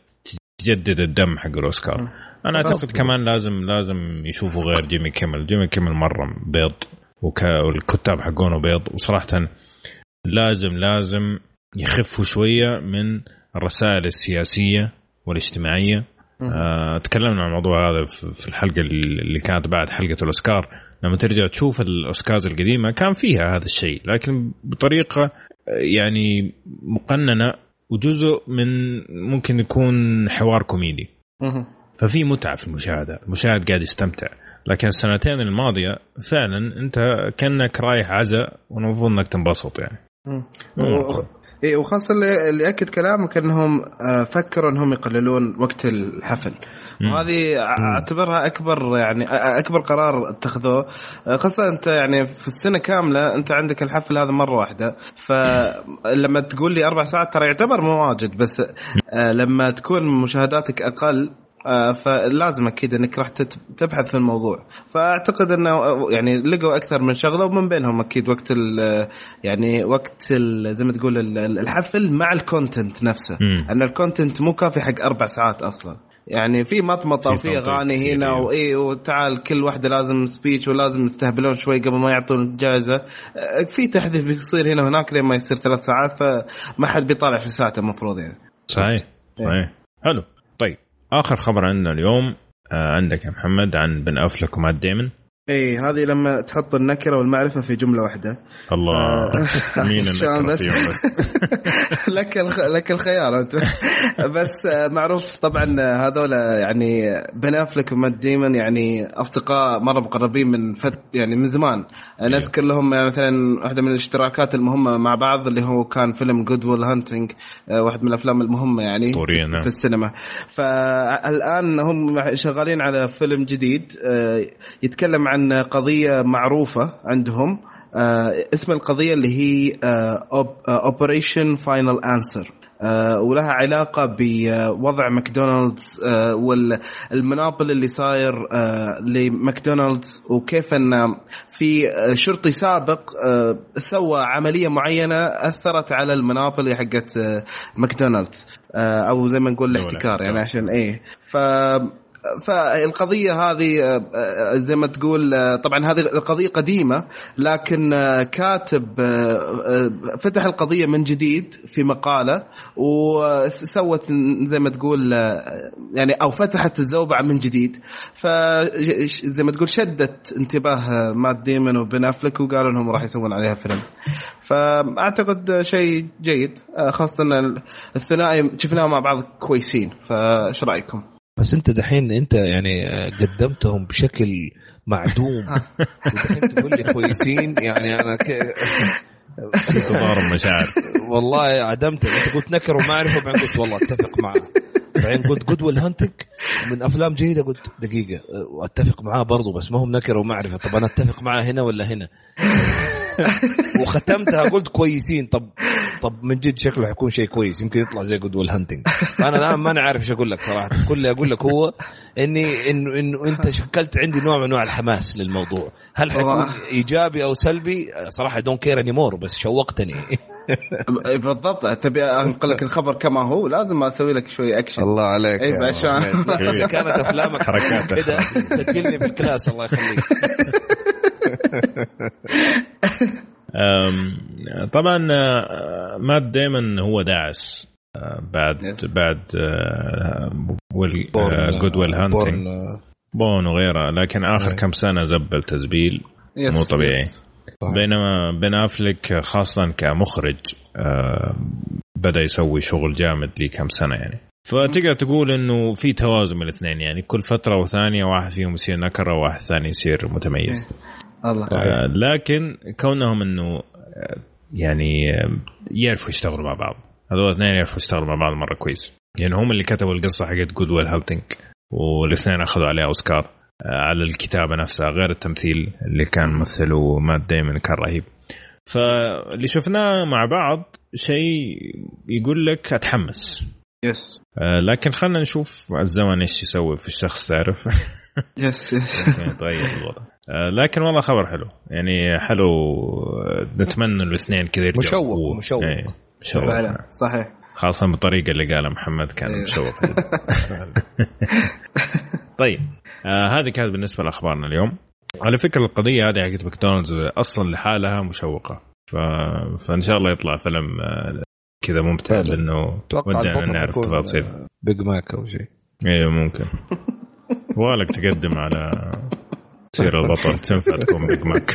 تجدد الدم حق الأوسكار. أنا أعتقد كمان لازم لازم يشوفوا غير جيمي كيمل. جيمي كيمل مرة بيض والكتاب حقونه بيض وصراحة لازم لازم يخفوا شوية من الرسائل السياسية والاجتماعية. آه تكلمنا عن الموضوع هذا في الحلقة اللي كانت بعد حلقة الأوسكار. لما ترجع تشوف الأوسكارز القديمة كان فيها هذا الشيء لكن بطريقة يعني مقننة وجزء من ممكن يكون حوار كوميدي. ففي متعة في المشاهدة المشاهد قاعد يستمتع. لكن السنتين الماضية فعلا أنت كأنك رايح عزاء والمفروض إنك تنبسط يعني. اي وخاصة اللي, اكد كلامك إنهم فكروا إنهم يقللون وقت الحفل. وهذه أعتبرها أكبر يعني أكبر قرار اتخذوه. خاصة أنت يعني في السنة كاملة أنت عندك الحفل هذا مرة واحدة. فلما تقول لي أربع ساعات ترى يعتبر مو واجد بس لما تكون مشاهداتك أقل آه فلازم أكيد إنك راح تبحث في الموضوع. فأعتقد إنه يعني لقوا أكثر من شغلة ومن بينهم أكيد وقت ال يعني وقت ال زي ما تقول الحفل مع ال content نفسه. م. أن ال content مو كافي حق أربع ساعات أصلا. يعني في مطمطة وفي أغاني هنا واي وتعال كل واحدة لازم speech ولازم يستهبلون شوي قبل ما يعطون الجائزه في تحذيف بيصير هنا وهناك لين ما يصير ثلاث ساعات فما حد بيطالع في ساعته المفروض يعني. صحيح صحيح. حلو. طيب آخر خبر عندنا اليوم آه عندك يا محمد عن بن أفلك ومات ديمن. اي هذه لما تحط النكرة والمعرفة في جملة واحدة. الله. آه مين النكرة بس. لك لك الخيار أنت. بس معروف طبعا هذول يعني بن أفلك ومات ديمن يعني أصدقاء مرة مقربين من فت يعني من زمان. نذكر لهم يعني مثلا واحدة من الاشتراكات المهمة مع بعض اللي هو كان فيلم Good Will Hunting واحد من الأفلام المهمة يعني طوريا في السينما. فالآن هم شغالين على فيلم جديد يتكلم عن قضية معروفة عندهم. آه اسم القضية اللي هي Operation Final Answer ولها علاقة بوضع ماكدونالدز آه، وال Monopoly اللي صاير آه، لماكدونالدز وكيف إن في شرطي سابق سوى عملية معينة أثرت على ال Monopoly حقت ماكدونالدز. أو زي ما نقول الاحتكار يعني عشان إيه. ف فالقضية هذه آه، آه، زي ما تقول آه، طبعا هذه القضية قديمة لكن كاتب فتح القضية من جديد في مقالة وسوت زي ما تقول يعني أو فتحت الزوبعة من جديد. فزي ما تقول شدت انتباه مات ديمون وبن أفلك وقالوا إنهم راح يسوون عليها فيلم. فأعتقد شيء جيد خاصة الثنائي شفناهم مع بعض كويسين. فايش رأيكم؟ بس انت دحين انت يعني قدمتهم بشكل معدوم. ودحين تقول لي كويسين يعني أنا ك... تضارب مشاعر والله عدمت. انت قلت نكر ومعرفه بعدين قلت والله أتفق معه بعدين قلت جود ويل هانتك من أفلام جيدة قلت دقيقة واتفق معاه برضه بس ما هم نكر ومعرفه طب أنا أتفق معاه هنا ولا هنا؟ وختمتها قلت كويسين. طب طب من جد شكله حيكون شيء كويس. يمكن يطلع زي Good Will Hunting أنا الآن ما أنا عارف إيش أقول لك صراحة. كل اللي أقول لك هو إني انه انه أنت شكلت عندي نوع من أنواع الحماس للموضوع. هل حيكون إيجابي أو سلبي؟ صراحة don't care anymore بس شوقتني. بالضبط. تبي أنقل لك الخبر كما هو؟ لازم أسوي لك شوي اكشن الله عليك اي عشان كانت أفلامك حركات كذا سجلني في ال class الله يخليك. طبعا آه، مات ديمن هو داعس آه، بعد yes. بعد Good Will Hunting Bourne وغيره لكن آخر. كم سنة زبل تزبيل yes. مو طبيعي yes. بينما بن أفلك خاصه كمخرج آه، بدأ يسوي شغل جامد لي كم سنة يعني فتقدر تقول إنه في توازن من الاثنين يعني كل فترة وثانية واحد فيهم يصير نكرة وواحد ثاني يصير متميز الله. آه لكن كونهم إنه آه، يعني آه، يعرفوا يشتغلوا مع بعض. هذول الاثنين يعرفوا يشتغلوا مع بعض مرة كويس. يعني هم اللي كتبوا القصة حقت Good Will Hunting والاثنين أخذوا عليها أوسكار آه، على الكتابة نفسها غير التمثيل اللي كان مثله مات ديمن كان رهيب. فاللي شفناه مع بعض شيء يقول لك أتحمس. yes آه لكن خلينا نشوف الزمن إيش يسوي في الشخص تعرف. yes yes يتغير الوضع لكن والله خبر حلو. يعني حلو نتمنى الاثنين كذا مشوق مشوق. إيه مشوق. فعلا صحيح. خاصة بالطريقة اللي قالها محمد كان أيوه. مشوق. طيب آه هذه كانت بالنسبة لأخبارنا اليوم. على فكرة القضية هذه حقت ماكدونالدز أصلا لحالها مشوقة. ف... فإن شاء الله يطلع فيلم آه، كذا ممتع لأنه ودنا نعرف تفاصيل. Big Mac أو شيء. أيوه ممكن. والك تقدم على تصير البطل تنفع تكون Big Mac.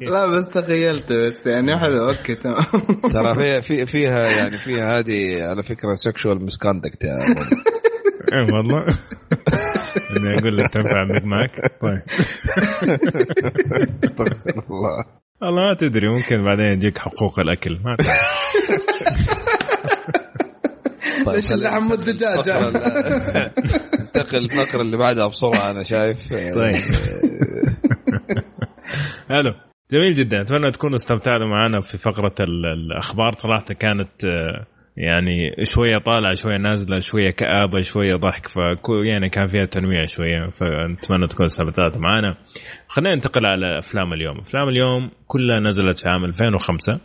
لا بس تخيلت بس يعني حلو okay تمام. ترى في في فيها يعني فيها هذه على فكرة sexual misconduct يا إيه والله. إني أقول لك تنفع بيج ماك طيب. الله. والله ما تدري ممكن بعدين يجيك حقوق الأكل. ما تدري ليش اللحم مو الدجاج انتقل الفقرة اللي بعدها بسرعة أنا شايف. طيب. حلو جميل جدا. أتمنى تكونوا استمتعتوا معنا في فقرة الأخبار. صراحة كانت آه، يعني شوية طالعة شوية نازلة شوية كآبة شوية ضحك ف يعني كان فيها تنويع شوية. فنتمنى تكونوا استمتعتوا معنا. خلينا ننتقل على أفلام اليوم. أفلام اليوم كلها نزلت في عام 2005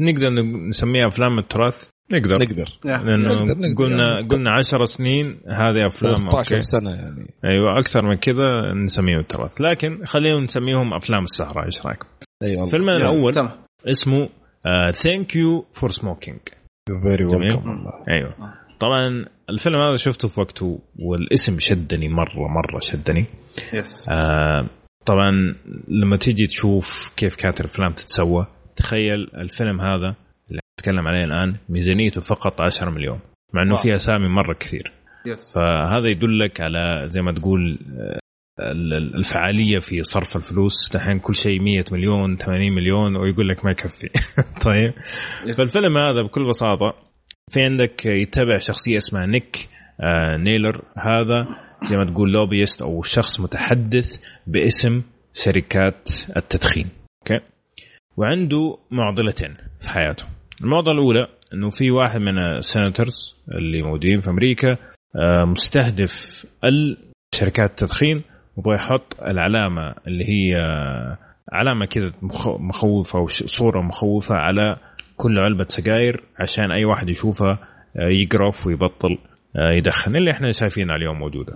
نقدر نسميها أفلام التراث. نقدر. نقدر. لأنه نقدر قلنا يعني. قلنا 10 سنين هذه أفلام 13 سنة يعني. أيوه أكثر من كذا نسميهم التراث لكن خلينا نسميهم أفلام السهرة إيش رايكم؟ أيوه الفيلم الأول تمام. اسمه Thank You for Smoking very welcome أيوه. طبعا الفيلم هذا شفته في وقته والاسم شدني مرة مرة شدني. yes آه طبعا لما تيجي تشوف كيف كانت الأفلام تتسوى تخيل الفيلم هذا نتكلم عليه الآن ميزانيته فقط 10 مليون مع إنه في أسامي مرة كثير. yes. فهذا يدلك على زي ما تقول آه، الفعالية في صرف الفلوس. دحين كل شيء 100 مليون 80 مليون ويقول لك ما يكفي. طيب؟ فالفيلم هذا بكل بساطة في عندك يتبع شخصية اسمها نيك آه نيلر. هذا زي ما تقول lobbyist أو شخص متحدث باسم شركات التدخين. okay؟ وعنده معضلتين في حياته. المعضله الأولى إنه في واحد من ال senators اللي موجودين في أمريكا آه، مستهدف شركات التدخين ويبغى يحط العلامة اللي هي علامة كذا مخوفة أو صورة مخوفة على كل علبة سجاير عشان أي واحد يشوفها آه، يقرف ويبطل آه، يدخن اللي إحنا شايفينها اليوم موجودة.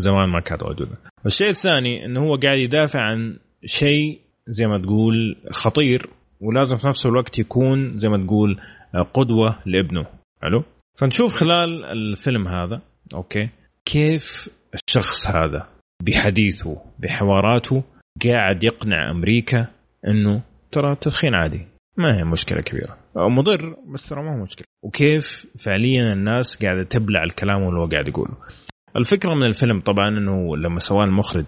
زمان ما كانت موجودة. الشيء الثاني إنه هو قاعد يدافع عن شيء زي ما تقول خطير. ولازم في نفس الوقت يكون زي ما تقول آه، قدوة لابنه. حلو؟ فنشوف خلال الفيلم هذا أوكي كيف الشخص هذا بحديثه بحواراته قاعد يقنع أمريكا إنه ترى التدخين عادي. ما هي مشكلة كبيرة. مضر بس ترى ما هو مشكلة. وكيف فعليا الناس قاعدة تبلع الكلام اللي هو قاعد يقوله. الفكرة من الفيلم طبعا إنه لما سواه المخرج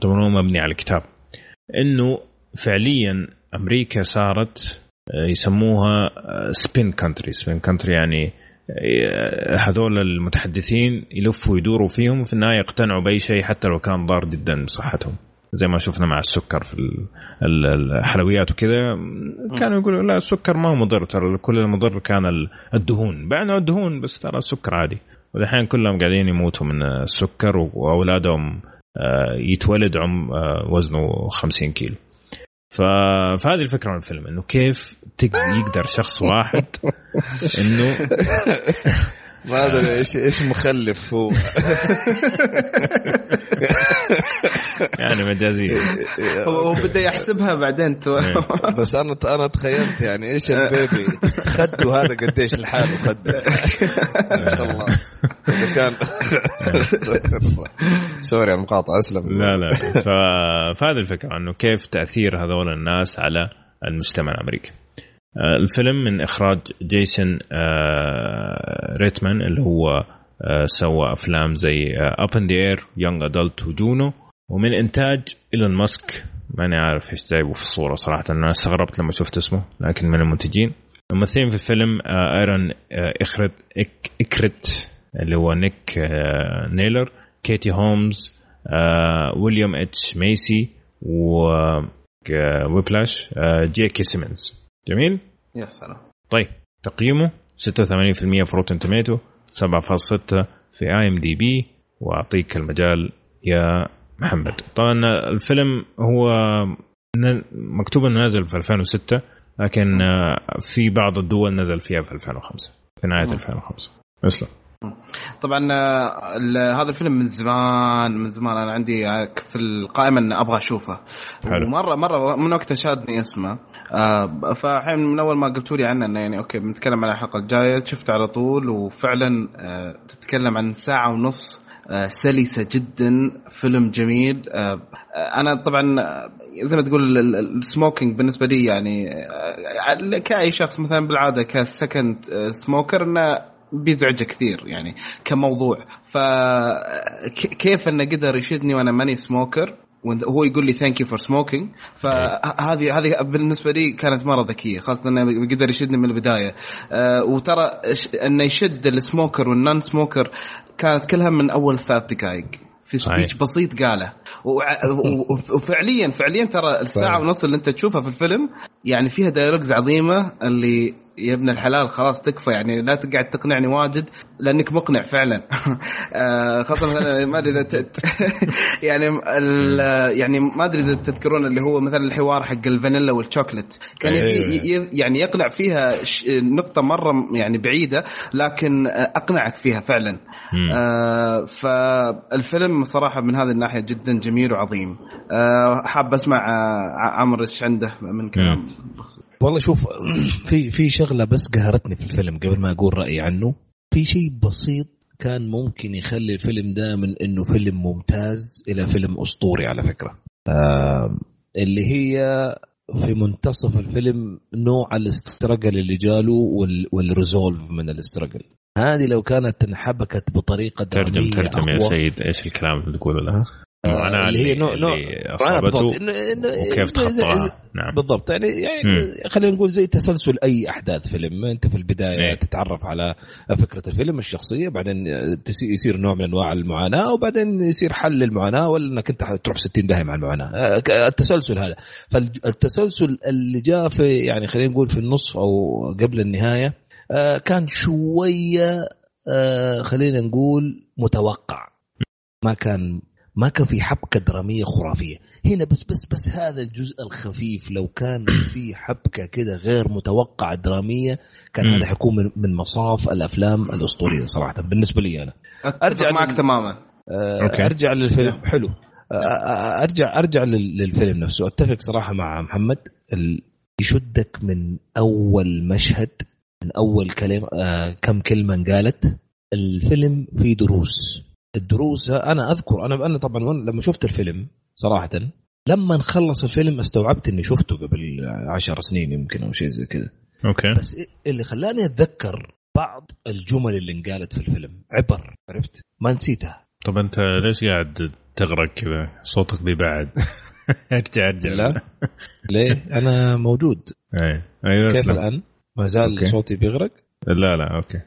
طبعا هو مبني على كتاب إنه فعليا أمريكا صارت آه، يسموها spin country spin country يعني آه، هذول المتحدثين يلفوا يدوروا فيهم وفي النهاية يقتنعوا بأي شيء حتى لو كان ضار جدا بصحتهم زي ما شفنا مع السكر في الحلويات وكذا. كانوا يقولوا لا السكر ما هو مضر. ترى كل المضر كان الدهون. بعنا الدهون بس ترى السكر عادي. والحين كلهم قاعدين يموتوا من السكر وأولادهم آه، يتولد عم وزنه 50 كيلو. فهذه الفكرة من الفيلم إنه كيف يقدر شخص واحد إنه ما أدري إيش إيش مخلف هو. يعني مجازيا هو بدا يحسبها بعدين تو. إيه. بس أنا أنا تخيلت يعني إيش البيبي. خده هذا قديش لحاله خده ما شاء الله. إذا كان sorry المقاطعه أسلم. لا لا. فهذه الفكرة إنه كيف تأثير هذول الناس على المجتمع الأمريكي. آه، الفيلم من إخراج جيسون آه، ريتمان اللي هو آه، سوى أفلام زي Up in the Air Young Adult و Juno ومن انتاج إيلون ماسك. ماني عارف إيش جايبه في الصورة صراحة أنا استغربت لما شفت اسمه لكن من المنتجين. الممثلين في الفيلم آرون إكهارت إكهارت اللي هو نيك نيلر كيتي هومز ويليام إتش ميسي و Whiplash جيكي سيمنز. جميل؟ يا سلام. طيب تقييمه 86% في Rotten Tomatoes 7.6 في IMDb وأعطيك المجال يا محمد. طبعا الفيلم هو مكتوب إنه نزل في 2006 لكن في بعض الدول نزل فيها في 2005 في نهاية 2005 اسلم. طبعا آه، هذا الفيلم من زمان من زمان. أنا عندي في القائمة ان أبغى أشوفه. حلو. ومره مرة من وقتها شادني اسمه. آه فالحين من أول ما قلتوا لي عنه إنه يعني أوكي بنتكلم عن الحلقة الجاية شفت على طول وفعلا آه تتكلم عن ساعة ونص آه سلسة جدا فيلم جميل. آه, آه، أنا طبعا زي ما تقول ال smoking بالنسبة لي يعني آه، كأي شخص مثلا بالعادة ك second smoker إنه بيزعجه كثير يعني كموضوع. فكيف إنه قدر يشدني وأنا ماني smoker وهو يقول لي Thank You for Smoking فهذه هذه بالنسبة لي كانت مرة ذكية خاصة إنه قدر يشدني من البداية. أه وترى إنه يشد ال smoker وال non smoker كانت كلها من أول ثلاث دقائق. في speech بسيط قاله. وفعليا فعليا ترى الساعة ونص اللي أنت تشوفها في الفيلم يعني فيها dialogues عظيمة اللي يا ابن الحلال خلاص تكفى يعني لا تقعد تقنعني واجد لأنك مقنع فعلا. آه، خاصة ما أدري إذا يعني يعني ما أدري إذا تذكرون اللي هو مثلا الحوار حق الفانيلا والشوكليت كان أيوة. يعني يقنع فيها نقطة مرة يعني بعيدة لكن أقنعك فيها فعلا. آه فالفيلم صراحة من هذه الناحية جدا جميل وعظيم. آه حاب أسمع عمرو إيش عنده من كلام والله شوف في في شغلة بس قهرتني في الفيلم قبل ما أقول رأيي عنه. في شيء بسيط كان ممكن يخلي الفيلم ده من إنه فيلم ممتاز إلى فيلم أسطوري على فكرة. آه اللي هي في منتصف الفيلم نوع الاسترجل اللي جاله والريزولف من الاسترجل. هذه لو كانت انحبكت بطريقة ترجم ترجم يا سيد إيش الكلام اللي تقوله لها المعاناه اللي هي نوع نوع اللي أصابته وكيف تخطاها نعم. بالضبط. يعني, يعني. خلينا نقول زي تسلسل أي أحداث فيلم. أنت في البداية إيه. تتعرف على فكرة الفيلم الشخصية بعدين يصير نوع من أنواع المعاناة وبعدين يصير حل للمعاناة ولا انك أنت تروح في 60 داهية مع المعاناة. آه، التسلسل هذا. فالتسلسل اللي جاء في يعني خلينا نقول في النصف أو قبل النهاية آه، كان شوية آه، خلينا نقول متوقع. ما كان ما كان في حبكة درامية خرافية. هنا بس بس بس هذا الجزء الخفيف لو كان في حبكة كده غير متوقعة درامية كان. هذا حيكون من, من مصاف الأفلام الأسطورية صراحة بالنسبة لي أنا. أرجع أرجع معك لل- تماما. آه، أوكي. أرجع للفيلم. حلو. آه، آه، ارجع أرجع لل- للفيلم نفسه. أتفق صراحة مع محمد ال- يشدك من أول مشهد من أول كلمه آه، كم كلمة انقالت. الفيلم فيه دروس. الدروس أنا أذكر أنا أنا طبعا لما شفت الفيلم صراحة لما نخلص الفيلم استوعبت إني شفته قبل عشر سنين يمكن أو شيء زي كذا. أوكي. بس اللي خلاني أتذكر بعض الجمل اللي انقالت في الفيلم. عبر عرفت؟ ما نسيتها. طب أنت ليش قاعد تغرق كذا؟ صوتك بيبعد ارجع ارجع لا. ليه؟ أنا موجود. اي أيوه كيف. الآن؟ ما زال أوكي. صوتي بيغرق؟ لا لا أوكي.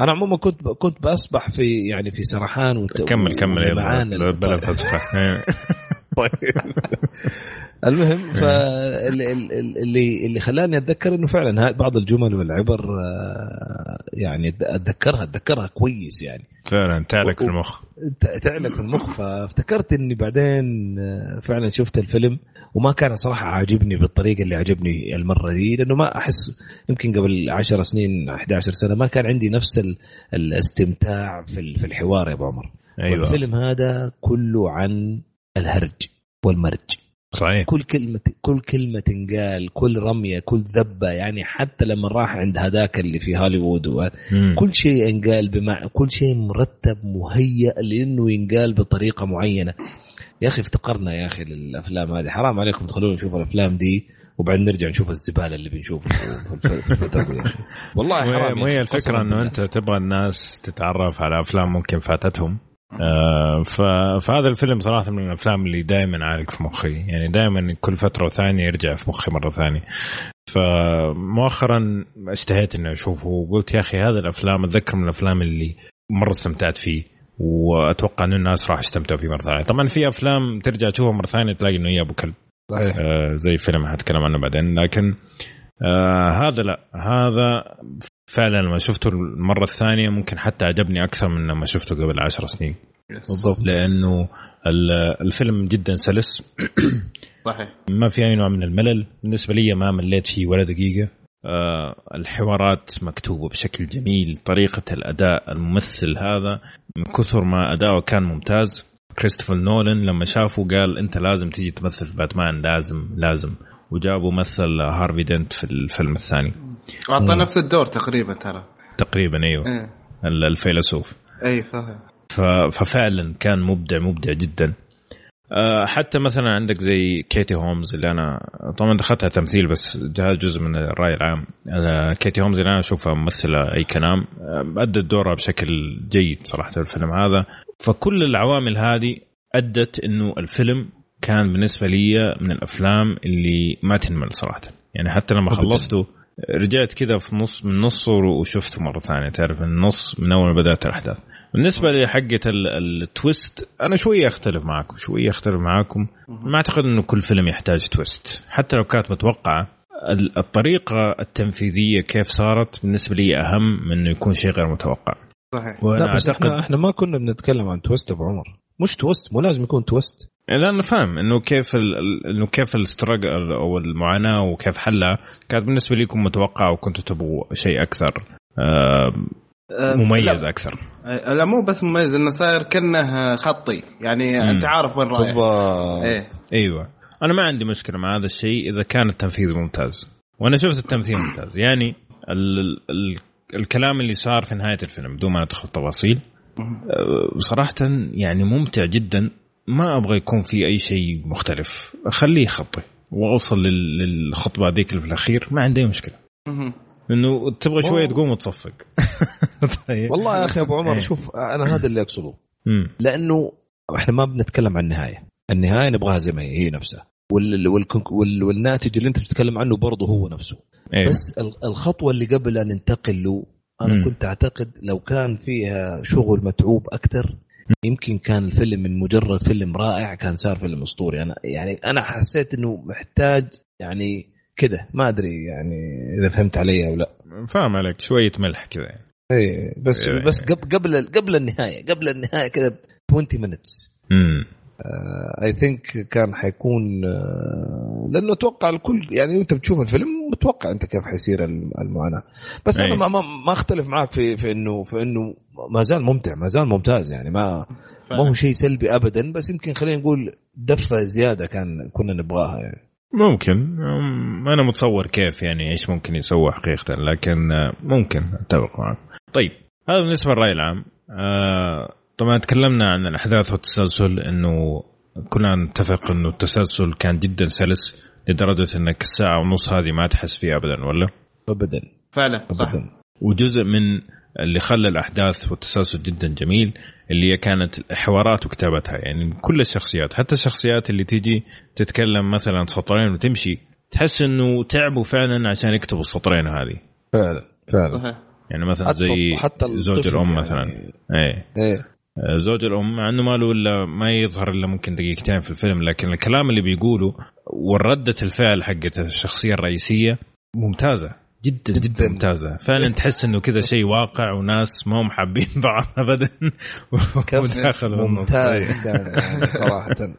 أنا عموما كنت كنت بسبح في يعني في سرحان وت... كمل كمل يلا بلا- بلا الطالع. فسفه إيه. المهم فاللي اللي اللي خلاني أتذكر إنه فعلا هاي بعض الجمل والعبر آه، يعني اتذكرها أتذكرها كويس يعني. فعلا تعلق في المخ. تعلق في المخ. فافتكرت إني بعدين آه، فعلا شفت الفيلم وما كان صراحة عاجبني بالطريقة اللي عجبني المرة دي لأنه ما أحس يمكن قبل 10 سنين 11 سنة ما كان عندي نفس ال- الاستمتاع في ال- في الحوار يا أبو عمر. أيوه. الفيلم هذا كله عن الهرج والمرج. صحيح. كل كلمة كل كلمة تنقال كل رمية كل ذبة يعني حتى لما راح عند هذاك اللي في هوليوود و-. كل شيء ينقال بمع كل شيء مرتب مهيأ لأنه ينقال بطريقة معينة. يا أخي افتقرنا يا أخي للأفلام هذه. حرام عليكم تخلونا نشوف الأفلام دي وبعدين نرجع نشوف الزبالة اللي بنشوفه في الف- في الفترة دي يا أخي والله حرام هي الفكرة إنه. أنت تبغى الناس تتعرف على أفلام ممكن فاتتهم. آه. فهذا الفيلم صراحة من الأفلام اللي دائما عالق في مخي. يعني دائما كل فترة وثانية يرجع في مخي مرة ثانية. فمؤخرا اشتهيت إني أشوفه وقلت يا أخي هذا الأفلام أتذكر من الأفلام اللي مرة استمتعت فيه وأتوقع انه الناس راح يستمتعوا فيه مرة ثانية. طبعا في أفلام ترجع تشوفها مرة ثانية تلاقي إنه هي أبو كلب. صحيح. آه، زي فيلم حتكلم عنه بعدين. لكن آه هذا لا. هذا فعلا لما شفته المرة الثانية ممكن حتى عجبني أكثر من لما شفته قبل عشر سنين. بالضبط. لأنه ال- الفيلم جدا سلس. صحيح. ما في أي نوع من الملل. بالنسبة لي ما مليت فيه ولا دقيقة. آه الحوارات مكتوبة بشكل جميل. طريقة الأداء الممثل هذا من كثر ما أداؤه كان ممتاز. كريستوفر نولان لما شافه قال أنت لازم تيجي تمثل في باتمان. لازم لازم. وجابوا مثل هارفي دنت في الفيلم الثاني. أعطى. نفس الدور تقريبا ترى. تقريبا أيوه. إيه. ال- الفيلسوف. أي فاهم ففعلا كان مبدع مبدع جدا. آه، حتى مثلا عندك زي كيتي هومز اللي أنا طبعا دخلتها تمثيل بس هذا جزء من الرأي العام. آه، كيتي هومز اللي أنا أشوفها ممثلة أي كلام. آه، أدت دورها بشكل جيد صراحة في الفيلم هذا. فكل العوامل هذه أدت إنه الفيلم كان بالنسبة لي من الأفلام اللي ما تنمل صراحة. يعني حتى لما. خلصته رجعت كذا في نص من نصه وشفته مرة ثانية تعرف النص من أول ما بدأت الأحداث. بالنسبة لحقة ال- ال twist أنا شوية أختلف معكم شوية أختلف معاكم. ما أعتقد إنه كل فيلم يحتاج twist حتى لو كانت متوقعة ال- الطريقة التنفيذية كيف صارت بالنسبة لي أهم من إنه يكون شيء غير متوقع. صحيح. لا بس أعتقد إحنا إحنا ما كنا بنتكلم عن twist ابو عمر مش twist مو لازم يكون twist لا أنا فاهم إنه كيف إنه كيف ال struggle أو المعاناة وكيف حلها كانت بالنسبة لكم متوقعة وكنتوا تبغوا شيء أكثر آه، مميز لا, أكثر؟ لا مو بس مميز إنه صاير كأنه خطي. يعني مم. أنت عارف وين رايح. بالضبط. إيه. أيوه. أنا ما عندي مشكلة مع هذا الشيء إذا كان التنفيذ ممتاز. وأنا شفت التمثيل ممتاز. يعني ال ال الكلام اللي صار في نهاية الفيلم بدون ما ندخل تفاصيل أه، صراحة يعني ممتع جدا. ما أبغى يكون في أي شيء مختلف خليه خطي وأوصل لل- للخطبة ذيك اللي في الأخير ما عندي مشكلة. إنه تبغى شوية والله. تقوم وتصفق طيب والله يا أخي أبو إيه. عمر شوف أنا هذا اللي أقصده. لأنه إحنا ما بنتكلم عن النهاية النهاية نبغاها زي ما هي هي نفسها وال وال وال والناتج اللي أنت بتتكلم عنه برضه هو نفسه إيه. بس ال- الخطوة اللي قبل أن ننتقل له أنا مم. كنت أعتقد لو كان فيها شغل متعوب أكثر يمكن كان الفيلم من مجرد فيلم رائع كان صار فيلم أسطوري. أنا يعني أنا حسيت إنه محتاج يعني كده. ما أدري يعني إذا فهمت علي أو لا. فاهم عليك شوية ملح كذا يعني. إيه بس إيه. بس قبل قبل قبل النهاية قبل النهاية كده 20 minutes. امم اي ثينك كان حيكون آه، لأنه أتوقع الكل يعني أنت بتشوف الفيلم متوقع أنت كيف حيصير الم- المعاناة. بس أنا أي. ما, ما, ما أختلف معك في في إنه في إنه ما زال ممتع ما زال ممتاز يعني ما ما هو شيء سلبي ابدا بس يمكن خلينا نقول دفه زيادة كان كنا نبغاها يعني. ممكن. أم، أنا متصور كيف يعني إيش ممكن يسوى حقيقة لكن آه، ممكن أتفق معك. طيب هذا بالنسبة للرأي العام. آه، طبعا تكلمنا عن الأحداث والتسلسل إنه كنا نتفق إنه التسلسل كان جدا سلس لدرجة إنك الساعة ونص هذه ما تحس فيها ابدا ولا؟ ابدا. فعلا صح. ابدا. وجزء من اللي خلى الأحداث والتسلسل جدا جميل اللي هي كانت الحوارات وكتابتها يعني كل الشخصيات حتى الشخصيات اللي تيجي تتكلم مثلا سطرين وتمشي تحس إنه تعبوا فعلا عشان يكتبوا السطرين هذه. فعلا فعلا. صحيح. يعني مثلا حتى زي حتى زوج الأم يعني. مثلا. إيه. إيه. زوج الأم مع إنه ما له إلا ما يظهر إلا ممكن دقيقتين في الفيلم لكن الكلام اللي بيقوله والردة الفعل حقت الشخصية الرئيسية ممتازة جدا جدا, ممتازة. فعلا تحس إنه كذا شيء واقع وناس ما هم حابين بعض ابدا. وداخل. ممتاز كان يعني صراحة.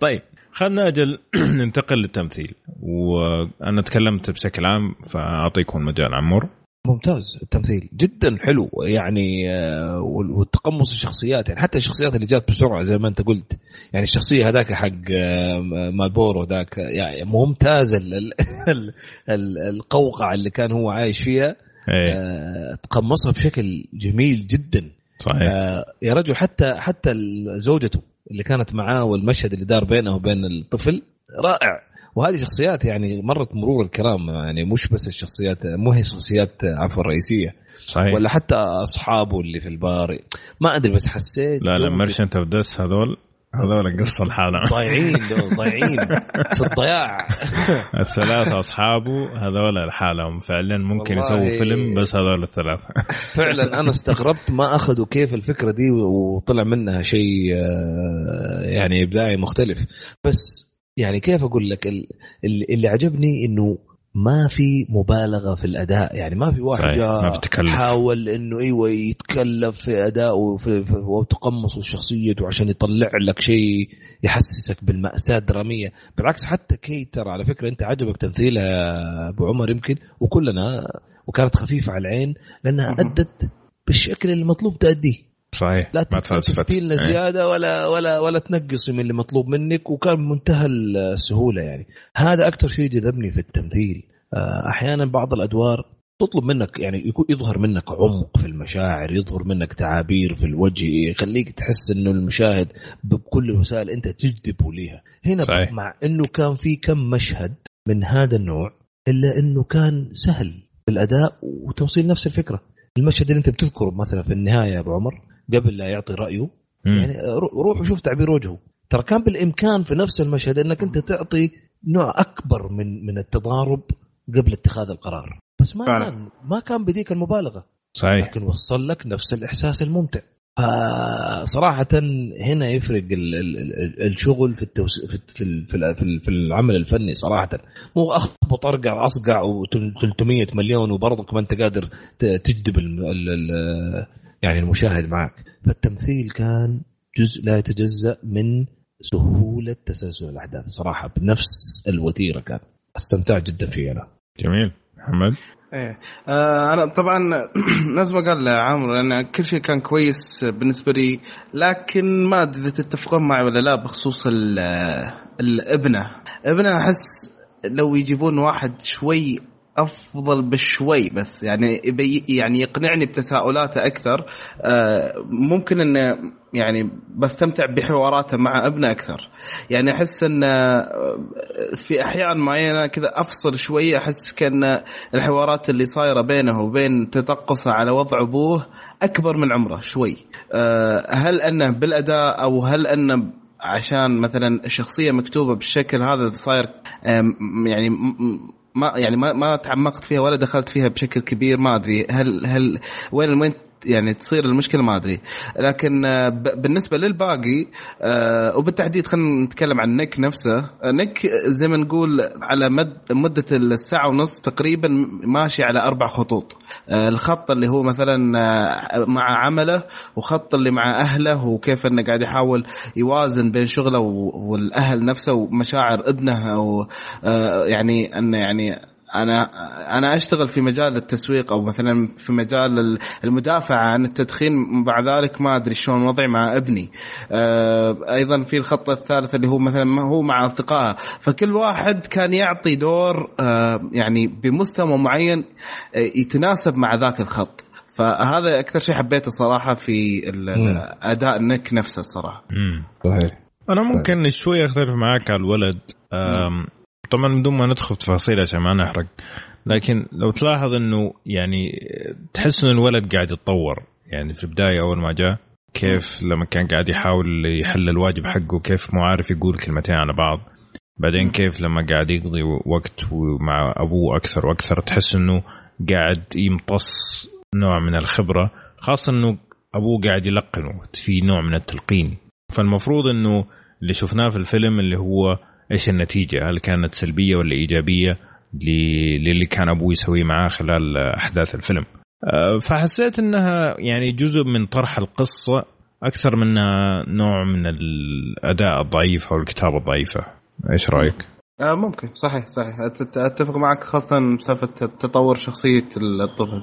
طيب خلنا أجل ننتقل للتمثيل. وأنا تكلمت بشكل عام فأعطيكم مجال عمور. ممتاز التمثيل جدا حلو يعني آه، وال- والتقمص الشخصيات يعني حتى الشخصيات اللي جات بسرعة زي ما أنت قلت يعني الشخصية هذاك حق آه، مالبورو ذاك يعني ممتاز ال- ال- ال- ال- القوقعة اللي كان هو عايش فيها إيه. آه، تقمصها بشكل جميل جدا. صحيح. يا رجل حتى حتى زوجته اللي كانت معاه والمشهد اللي دار بينه وبين الطفل رائع. وهذه شخصيات يعني مرت مرور الكرام يعني مش بس الشخصيات مو هي شخصيات عفوا رئيسية. صحيح. ولا حتى أصحابه اللي في البار. ما أدري بس حسيت لا لا Merchants of Death هذول هذول قصة لحالهم ضايعين دول ضايعين. في الضياع. الثلاثة أصحابه هذول لحالهم فعلا ممكن يسووا فيلم بس هذول الثلاثة. فعلا أنا استغربت ما أخذوا كيف الفكرة دي وطلع منها شيء آه، يعني إبداعي مختلف. بس يعني كيف أقول لك ال- ال- اللي عجبني إنه ما في مبالغة في الأداء يعني ما في واحد صحيح، جاء. حاول إنه إيوه يتكلف في ادائه وفي في وتقمص شخصيته عشان يطلع لك شيء يحسسك بالمأساة الدراميه بالعكس حتى كيتر على فكرة أنت عجبك تمثيلها أبو عمر يمكن وكلنا وكانت خفيفة على العين لأنها. أدت بالشكل اللي مطلوب تأديه صحيح. لا ما تفلسفت تفتي لنا إيه. زيادة ولا ولا ولا تنقصي من اللي مطلوب منك وكان بمنتهى السهولة يعني. هذا أكثر شيء جذبني في التمثيل. آه، أحيانا بعض الأدوار تطلب منك يعني يكون يظهر منك عمق في المشاعر يظهر منك تعابير في الوجه يخليك تحس إنه المشاهد بكل الوسائل أنت تجذبه ليها. هنا صحيح. مع إنه كان في كم مشهد من هذا النوع إلا إنه كان سهل الأداء وتوصيل نفس الفكرة. المشهد اللي أنت بتذكره مثلا في النهاية يا أبو عمر قبل لا يعطي رأيه مم. يعني رو- روح وشوف تعبير وجهه ترى كان بالإمكان في نفس المشهد إنك أنت تعطي نوع أكبر من من التضارب قبل اتخاذ القرار بس ما فعلا. كان ما كان بديك المبالغة صحيح لكن وصل لك نفس الإحساس الممتع فصراحة هنا يفرق ال- ال- ال- الشغل في التوس... في في ال- في ال- في ال- في العمل الفني صراحة مو أخبط أرقع أصقع و300 مليون وبرضك ما أنت قادر تجذب. يعني المشاهد معك. فالتمثيل كان جزء لا يتجزأ من سهولة تسلسل الأحداث. صراحة بنفس الوتيرة كان. استمتعت جدا فيه أنا. جميل. محمد؟ إيه. آه أنا طبعا نفس ما قال عامر لأن كل شيء كان كويس بالنسبة لي لكن ما أدري إذا تتفقون معي ولا لا بخصوص ال- الإبنة. إبنة أحس لو يجيبون واحد شوي أفضل بشوي بس. يعني يعني يقنعني بتساؤلاته أكثر. آه، ممكن انه يعني بستمتع بحواراته مع ابنه أكثر. يعني أحس إن في أحيان معينة كذا أفصل شوي أحس كأن الحوارات اللي صايرة بينه وبين تطقصه على وضع أبوه أكبر من عمره شوي. أه، هل أنه بالأداء أو هل أنه عشان مثلا الشخصيه مكتوبة بالشكل هذا صاير يعني ما يعني ما ما تعمقت فيها ولا دخلت فيها بشكل كبير ما أدري. هل هل وين وين يعني تصير المشكلة ما أدري. لكن آه، بالنسبة للباقي آه، وبالتحديد خلينا نتكلم عن نيك نفسه. آه، نيك زي ما نقول على مد مدة الساعة ونص تقريبا ماشي على أربع خطوط. الخط اللي هو مثلا مع عمله وخط اللي مع أهله وكيف إنه قاعد يحاول يوازن بين شغله والأهل نفسه ومشاعر ابنه أو يعني إنه يعني أنا أنا أشتغل في مجال التسويق أو مثلا في مجال المدافعة عن التدخين مع ذلك ما أدري شلون وضعي مع ابني. آه، أيضا في الخط الثالث اللي هو مثلا هو مع أصدقائه. فكل واحد كان يعطي دور آه، يعني بمستوى معين آه، يتناسب مع ذاك الخط. فهذا أكثر شيء حبيته صراحة في أداء نيك نفسه الصراحة. صحيح. أنا ممكن شوي أختلف معك على الولد. طبعا بدون ما ندخل في تفاصيل عشان ما نحرق لكن لو تلاحظ إنه يعني تحس إنه الولد قاعد يتطور يعني في البداية أول ما جاء كيف لما كان قاعد يحاول يحل الواجب حقه كيف مو عارف يقول كلمتين على بعض. بعدين كيف لما قاعد يقضي وقت مع أبوه أكثر وأكثر تحس إنه قاعد يمتص نوع من الخبرة خاصة إنه أبوه قاعد يلقنه في نوع من التلقين. فالمفروض إنه اللي شفناه في الفيلم اللي هو إيش النتيجة؟ هل كانت سلبية ولا إيجابية للي كان أبوي يسويه معاه خلال أحداث الفيلم؟ أه، فحسيت إنها يعني جزء من طرح القصة أكثر منها نوع من الأداء الضعيف أو الكتابة الضعيفة. إيش رأيك؟ آه ممكن. صحيح صحيح. أتفق معك خاصة بسالفة تطور شخصية الطفل.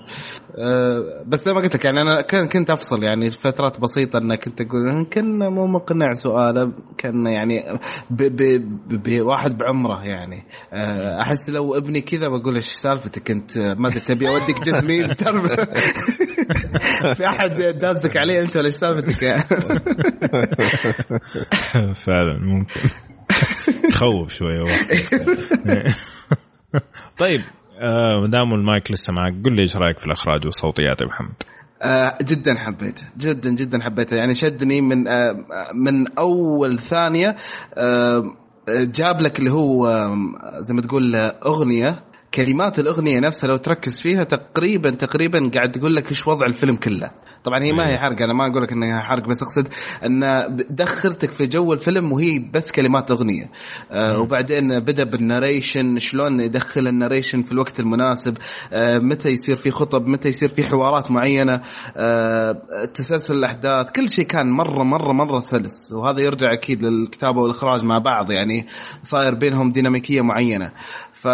آه بس زي ما قلت لك يعني أنا كنت أفصل يعني فترات بسيطة انك كنت أقول يمكن مو مقنع سؤاله كان يعني بواحد بعمره يعني. آه أحس لو ابني كذا بقول إيش سالفتك أنت؟ ما أدري تبي أوديك جزمين في أحد دازك عليه أنت ولا إيش سالفتك؟ فعلا ممكن. تخوف شوية طيب آه ما دام المايك لسه معك قل لي إيش رأيك في الأخراج والصوتيات يا محمد آه جدا حبيته جدا جدا حبيته يعني شدني من آه من أول ثانية آه جاب لك اللي هو آه، زي ما تقول أغنية كلمات الأغنية نفسها لو تركز فيها تقريبا تقريبا قاعد تقول لك إيش وضع الفيلم كله. طبعا هي ما هي حرق أنا ما أقول لك انها حرق بس أقصد إن دخلتك في جو الفيلم وهي بس كلمات أغنية. آه وبعدين بدأ بالناريشن شلون يدخل الناريشن في الوقت المناسب؟ آه متى يصير في خطب؟ متى يصير في حوارات معينة؟ آه تسلسل الأحداث كل شيء كان مره مره مرة سلس. وهذا يرجع أكيد للكتابة والإخراج مع بعض يعني صاير بينهم ديناميكية معينة. ف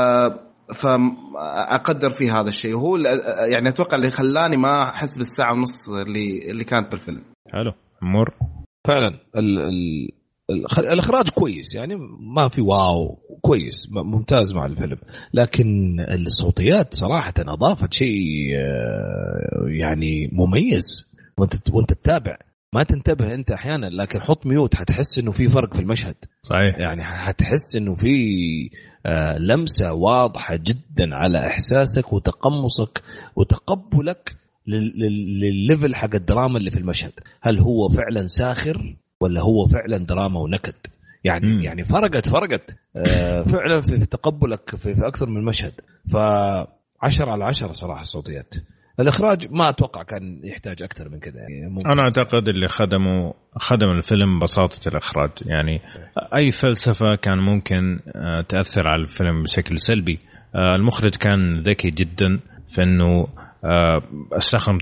فأقدر في هذا الشيء. وهو يعني أتوقع اللي خلاني ما أحس بالساعة ونص اللي اللي كانت بالفيلم. حلو. مر. فعلا. ال ال الإخراج كويس يعني ما في واو. كويس ممتاز مع الفيلم. لكن الصوتيات صراحة أضافت شيء آه، يعني مميز. وأنت وأنت تتابع. ما تنتبه أنت أحيانا لكن حط mute حتحس إنه في فرق في المشهد. صحيح. يعني حتحس إنه في لمسة واضحة جدا على إحساسك وتقمصك وتقبلك للل level حق الدراما اللي في المشهد. هل هو فعلا ساخر ولا هو فعلا دراما ونكد؟ يعني م. يعني فرقت فرقت. آه، فعلا في تقبلك في, في أكثر من مشهد. ف 10 على 10 صراحة الصوتيات. الإخراج ما أتوقع كان يحتاج أكثر من كذا يعني أنا أعتقد اللي خدموا خدم الفيلم بساطة الإخراج يعني أي فلسفة كان ممكن آه، تأثر على الفيلم بشكل سلبي. آه، المخرج كان ذكي جدا في إنه آه، استخدم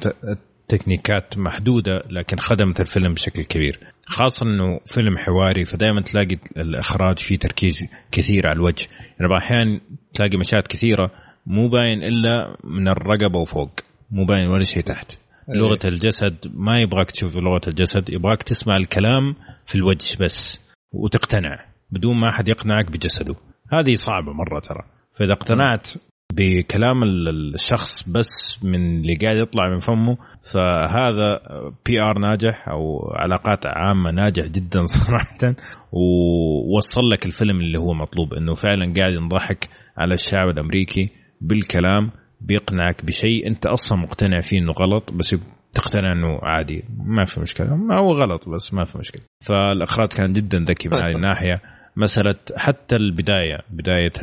تكنيكات محدودة لكن خدمت الفيلم بشكل كبير. خاصة إنه فيلم حواري فدائما تلاقي الإخراج فيه تركيز كثير على الوجه. يعني أحيانا تلاقي مشاهد كثيرة مو باين إلا من الرقبة وفوق. مو باين ولا شيء تحت. أيه. لغة الجسد ما يبغاك تشوف لغة الجسد يبغاك تسمع الكلام في الوجه بس وتقتنع بدون ما أحد يقنعك بجسده. هذه صعبة مرة ترى. فإذا اقتنعت بكلام الشخص بس من اللي قاعد يطلع من فمه فهذا PR ناجح أو علاقات عامة ناجح جدا صراحة ووصل لك الفيلم اللي هو مطلوب إنه فعلا قاعد ينضحك على الشعب الأمريكي بالكلام بيقنعك بشيء انت أصلا مقتنع فيه انه غلط بس تقتنع انه عادي ما في مشكلة. ما هو غلط بس ما في مشكلة. فالأخراج كان جدا ذكي من هذه الناحية. مسألة حتى البداية بداية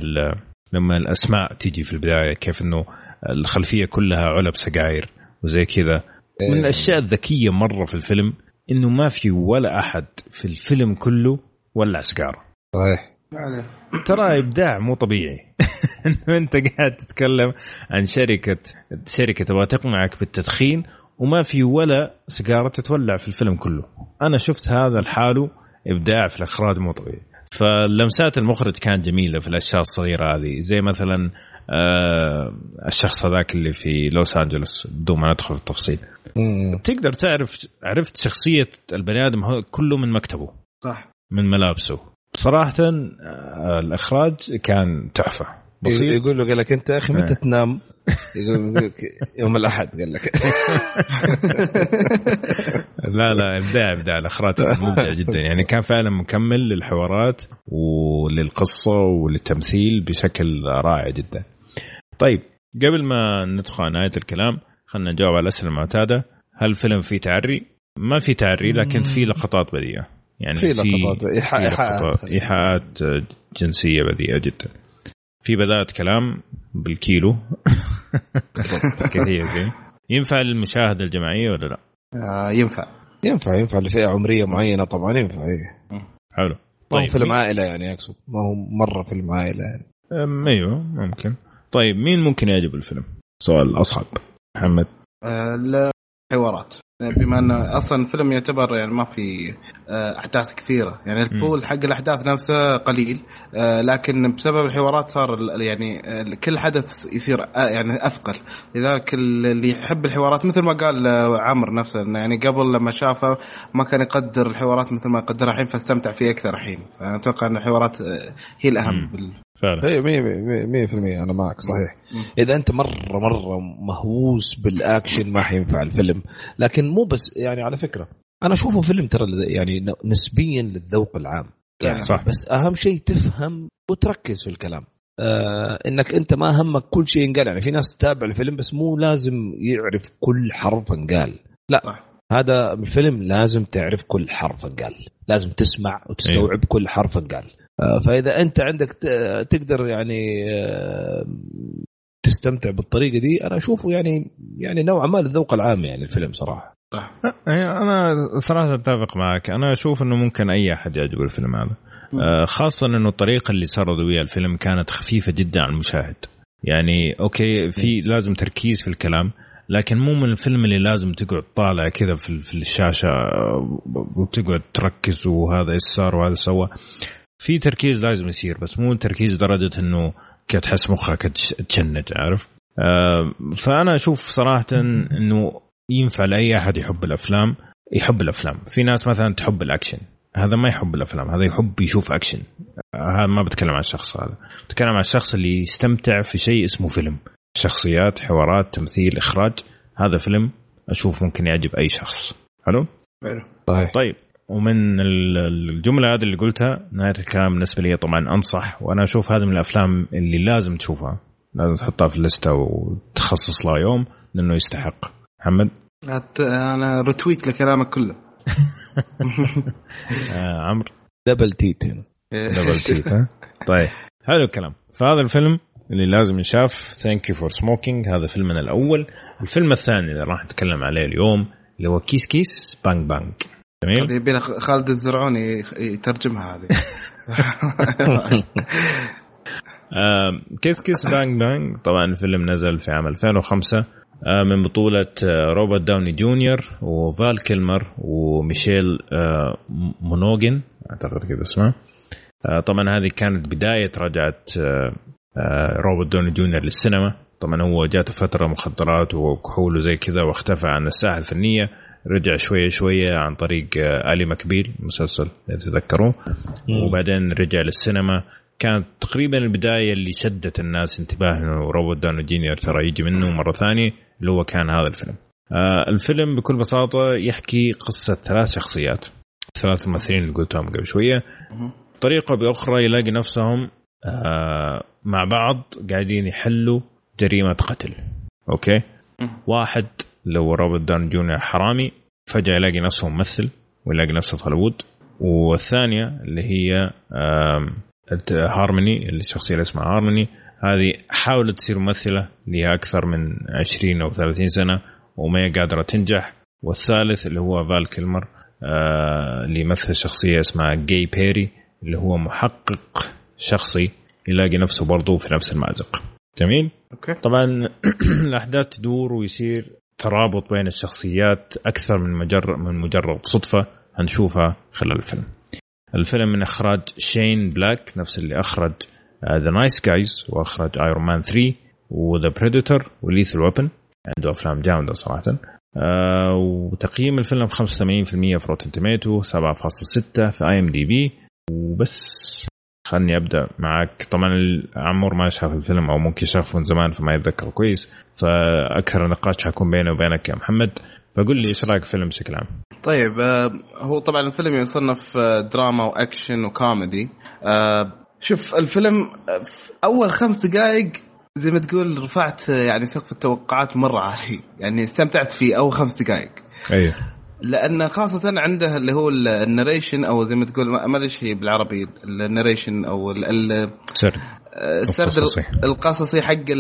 لما الأسماء تيجي في البداية كيف إنه الخلفية كلها علب سجاير وزي كذا. من إيه. الأشياء الذكية مرة في الفيلم إنه ما في ولا أحد في الفيلم كله ولع سيجاره صحيح. ترى إبداع مو طبيعي. إنه أنت قاعد تتكلم عن شركة شركة تبغى تقنعك بالتدخين وما في ولا سيجارة تتولع في الفيلم كله. أنا شفت هذا لحاله إبداع في الأخراج مو طبيعي. فلمسات المخرج كانت جميلة في الأشياء الصغيرة هذه زي مثلا آه الشخص هذاك اللي في لوس أنجلوس بدون ما ندخل في التفصيل. تقدر تعرف عرفت شخصية البني آدم كله من مكتبه. صح. من ملابسه. صراحة آه الإخراج كان تحفة. بسيط. يقول له قال لك أنت يا أخي متى تنام؟ يقول يوم الأحد قال لك. لا لا إبداع إبداع. الإخراج مبدع جدا. يعني كان فعلا مكمل للحوارات وللقصة وللتمثيل بشكل رائع جدا. طيب قبل ما ندخل على نهاية الكلام خلينا نجاوب على الأسئلة المعتادة. هل الفيلم فيه تعري؟ ما في تعري لكن في لقطات بذيئه يعني في لقطات إيحاءات إيحاءات جنسية بذيئة جدا. في بدات كلام بالكيلو. كثير زي ينفع للمشاهده الجماعية ولا لا؟ آه ينفع. ينفع ينفع لفئة عمرية معينة طبعا ينفع إيه. حلو. طيب ما هو فيلم عائلة يعني أقصد. ما هو مرة فيلم عائلة يعني. أيوه ممكن. طيب مين ممكن يعجب الفيلم؟ سؤال أصعب. محمد. آه حوارات. بما انه أصلا الفيلم يعتبر يعني ما في آه، أحداث كثيرة. يعني البول حق الأحداث نفسه قليل آه، لكن بسبب الحوارات صار يعني آه، كل حدث يصير يعني أثقل. لذلك اللي يحب الحوارات مثل ما قال عمرو نفسه إنه يعني قبل لما شافه ما كان يقدر الحوارات مثل ما يقدرها الحين فاستمتع فيه أكثر الحين. فاتوقع إن الحوارات هي الأهم فعلا. اي 100% أنا معك صحيح. إذا أنت مره مرة مهووس بالأكشن ما حينفع الفيلم لكن مو بس يعني على فكرة أنا أشوفه فيلم ترى يعني نسبيا للذوق العام. يعني صح. بس أهم شيء تفهم وتركز في الكلام. آه إنك أنت ما همك كل شيء ينقال. يعني في ناس تتابع الفيلم بس مو لازم يعرف كل حرف انقال. لا صح. هذا الفيلم لازم تعرف كل حرف انقال. لازم تسمع وتستوعب أيوه. كل حرف انقال. فإذا أنت عندك تقدر يعني آه، تستمتع بالطريقة دي أنا أشوفه يعني يعني نوعا ما للذوق العام يعني الفيلم صراحة. صح. أنا صراحة أتفق معك. أنا أشوف إنه ممكن أي أحد يعجبه الفيلم هذا. آه، خاصه إنه الطريقة اللي سردوا بها الفيلم كانت خفيفة جدا على المشاهد. يعني أوكي في لازم تركيز في الكلام لكن مو من الفيلم اللي لازم تقعد طالع كذا في, في الشاشة وتقعد تركز وهذا إيش صار وهذا سوى. في تركيز لازم يصير بس مو تركيز درجه إنه تحس مخك تشنج عارف؟ آه فأنا أشوف صراحة إنه ينفع لأي أحد يحب الأفلام يحب الأفلام. في ناس مثلا تحب الأكشن هذا ما يحب الأفلام هذا يحب يشوف أكشن. هذا ما بتكلم عن الشخص هذا بتكلم عن الشخص اللي يستمتع في شيء اسمه فيلم. شخصيات حوارات تمثيل إخراج هذا فيلم أشوف ممكن يعجب أي شخص. حلو. طيب. طيب. ومن الجملة هذه اللي قلتها نهاية الكلام بالنسبة لي طبعا أنصح وأنا أشوف هذه من الأفلام اللي لازم تشوفها. لازم تحطها في الـ list وتخصص لها يوم لأنه يستحق. محمد؟ أنا رتويت لكلامك كله. آه عمرو؟ double that double that ها؟ طيب حلو الكلام. فهذا الفيلم اللي لازم ينشاف. Thank You for Smoking هذا فيلمنا الأول. الفيلم الثاني اللي راح نتكلم عليه اليوم اللي هو Kiss Kiss Bang Bang جميل. يبي خالد الزرعوني يترجمها هذه. Kiss Kiss Bang Bang. طبعا الفيلم نزل في عام 2005 من بطولة روبرت داوني جونيور وفال كيلمر وميشيل موناهان أعتقد كذا اسمه. طبعا هذه كانت بداية رجعة روبرت داوني جونيور للسينما. طبعا هو جاته فترة مخدرات وكحول وزي كذا واختفى عن الساحة الفنية. رجع شوية شوية عن طريق آه، Ally McBeal مسلسل تتذكروه وبعدين رجع للسينما. كانت تقريبا البداية اللي شدت الناس انتباه إنه روبرت داوني جونيور ترى يجي منه مرة ثانية اللي هو كان هذا الفيلم. آه الفيلم بكل بساطة يحكي قصة ثلاث شخصيات. ثلاث ممثلين اللي قلتهم قبل شوية. طريقة بأخرى يلاقي نفسهم آه مع بعض قاعدين يحلوا جريمة قتل. أوكي؟ واحد اللي هو روبرت داوني جونيور حرامي فجأة يلاقي نفسه ممثل ويلاقي نفسه في هوليوود. والثانية اللي هي هارموني الشخصية اللي اسمها هارموني. هذه حاولت تصير ممثلة لها أكثر من 20 أو 30 سنة وما هي قادرة تنجح. والثالث اللي هو فال كيلمر آه اللي يمثل شخصية اسمها جاي بيري اللي هو محقق شخصي يلاقي نفسه برضه في نفس المأزق. جميل؟ أوكي. طبعا الأحداث تدور ويصير ترابط بين الشخصيات أكثر من مجرد من مجرد صدفة هنشوفها خلال الفيلم. الفيلم من إخراج شين بلاك نفس اللي أخرج The Nice Guys وأخرج Iron Man 3 و The Predator و Lethal Weapon عنده أفلام جامدة صراحة. آه وتقييم الفيلم 85% في Rotten Tomatoes 7.6 في IMDb وبس خلني أبدأ معك. طبعا عمرو ما شاف الفيلم أو ممكن شافه من زمان فما يتذكر كويس. فاكثر النقاش حيكون بيني وبينك يا محمد. فقول لي إيش رأيك في الفيلم بشكل عام؟ طيب آه هو طبعا الفيلم يصنف آه، دراما وأكشن وكوميدي. آه شوف الفيلم أول خمس دقائق زي ما تقول رفعت يعني سقف التوقعات مرة عالي. يعني استمتعت فيه أول خمس دقائق أيوه لأن خاصة عنده اللي هو الـ narration أو زي ما تقول ما أدري هي بالعربي الـ narration أو سرد السرد القصصي حق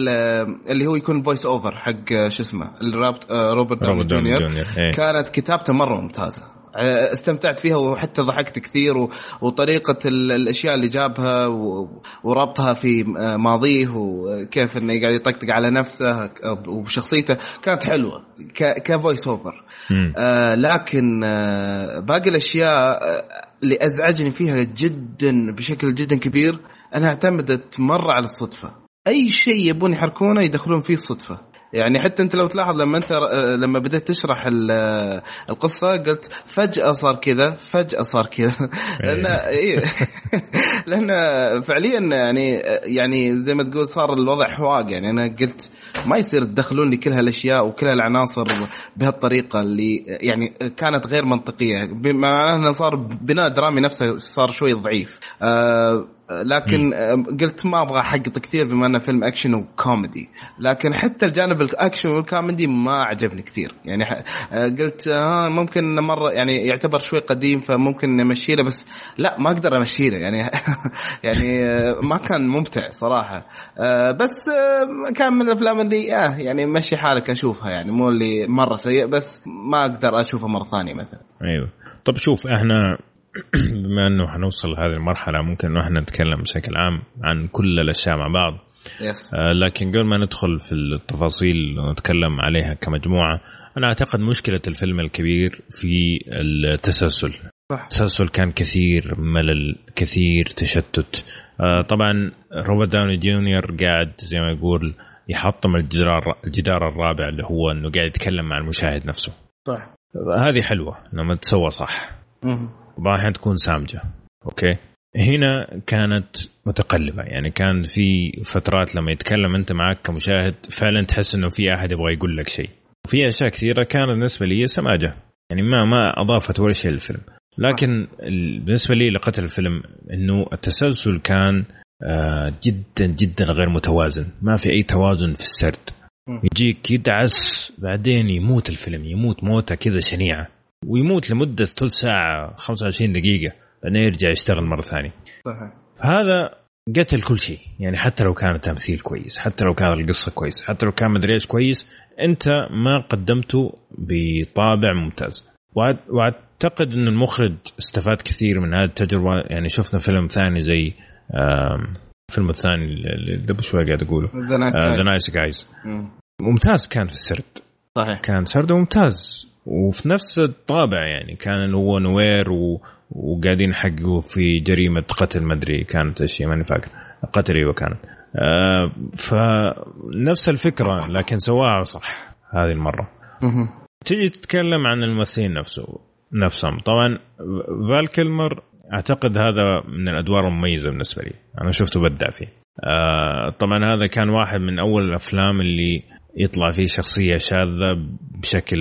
اللي هو يكون voice over حق شو اسمه الرابط روبرت داوني جونيور. إيه. كانت كتابته مرة ممتازة. استمتعت فيها وحتى ضحكت كثير وطريقة الأشياء اللي جابها وربطها في ماضيه وكيف إنه قاعد يطقطق على نفسه وشخصيته كانت حلوة ك voice over آه لكن آه باقي الأشياء اللي أزعجني فيها جدا بشكل جدا كبير أنها اعتمدت مرة على الصدفة. أي شيء يبون يحركونه يدخلون فيه الصدفة. يعني حتى أنت لو تلاحظ لما أنت لما بدأت تشرح القصة قلت فجأة صار كذا فجأة صار كذا. لأن إيه. لأن فعليا يعني يعني زي ما تقول صار الوضع حواق. يعني أنا قلت ما يصير تدخلون لي كل هالأشياء وكل هالعناصر بهالطريقة اللي يعني كانت غير منطقية. بمعنى إنه صار بناء درامي نفسه صار شوي ضعيف. آه لكن م. قلت ما أبغى احقط كثير بما أنه فيلم أكشن وكوميدي. لكن حتى الجانب الأكشن والكوميدي ما عجبني كثير. يعني قلت آه ممكن مرة يعني يعتبر شوي قديم فممكن نمشي له بس لا ما أقدر امشي له يعني يعني ما كان ممتع صراحة. بس كان من الأفلام اللي آه يعني مشي حالك أشوفها. يعني مو اللي مرة سيء بس ما أقدر أشوفه مرة ثانية مثلا. أيوه. طب شوف إحنا بما أنه حنوصل لهذه المرحلة ممكن إنه إحنا نتكلم بشكل عام عن كل الأشياء مع بعض. يس. آه لكن قبل ما ندخل في التفاصيل ونتكلم عليها كمجموعة أنا أعتقد مشكلة الفيلم الكبير في التسلسل. صح. التسلسل كان كثير ملل كثير تشتت. آه طبعا روبرت داوني جونيور قاعد زي ما يقول يحطم الجدار الجدار الرابع اللي هو إنه قاعد يتكلم مع المشاهد نفسه. صح. هذه حلوة لما تسوى صح. بعض الاحيان تكون سامجة. أوكي؟ هنا كانت متقلبة. يعني كان في فترات لما يتكلم أنت معك كمشاهد فعلا تحس إنه في أحد يبغى يقول لك شيء. وفي أشياء كثيرة كانت بالنسبة لي سماجة. يعني ما ما أضافت ولا شيء للفيلم. لكن بالنسبة لي لقتل الفيلم إنه التسلسل كان جدا جدا غير متوازن. ما في أي توازن في السرد. يجيك يدعس بعدين يموت الفيلم يموت موتة كذا شنيعة. ويموت لمدة ثلث ساعة 25 دقيقة بعدين يرجع يشتغل مرة ثانية. صحيح. هذا قتل كل شيء. يعني حتى لو كان التمثيل كويس حتى لو كان القصة كويس حتى لو كان مدري إيش كويس أنت ما قدمته بطابع ممتاز. وأعتقد إن المخرج استفاد كثير من هذه التجربة. يعني شفنا فيلم ثاني زي الفيلم الثاني اللي قبل شوي قاعد أقوله. The Nice Guys ممتاز كان في السرد. صحيح. كان سرده ممتاز. وفي نفس الطابع يعني كان هو نوير و... وقاعدين يحققوا في جريمة قتل ما أدري كانت إيش ماني فاكر. قتل أيوه كانت آه فنفس الفكرة لكن سواها صح هذه المرة. تجي تتكلم عن الممثلين نفسه نفسهم. طبعا فال كيلمر أعتقد هذا من الأدوار المميزة بالنسبة لي. أنا شفته بدع فيه. آه طبعا هذا كان واحد من أول الأفلام اللي يطلع فيه شخصية شاذة بشكل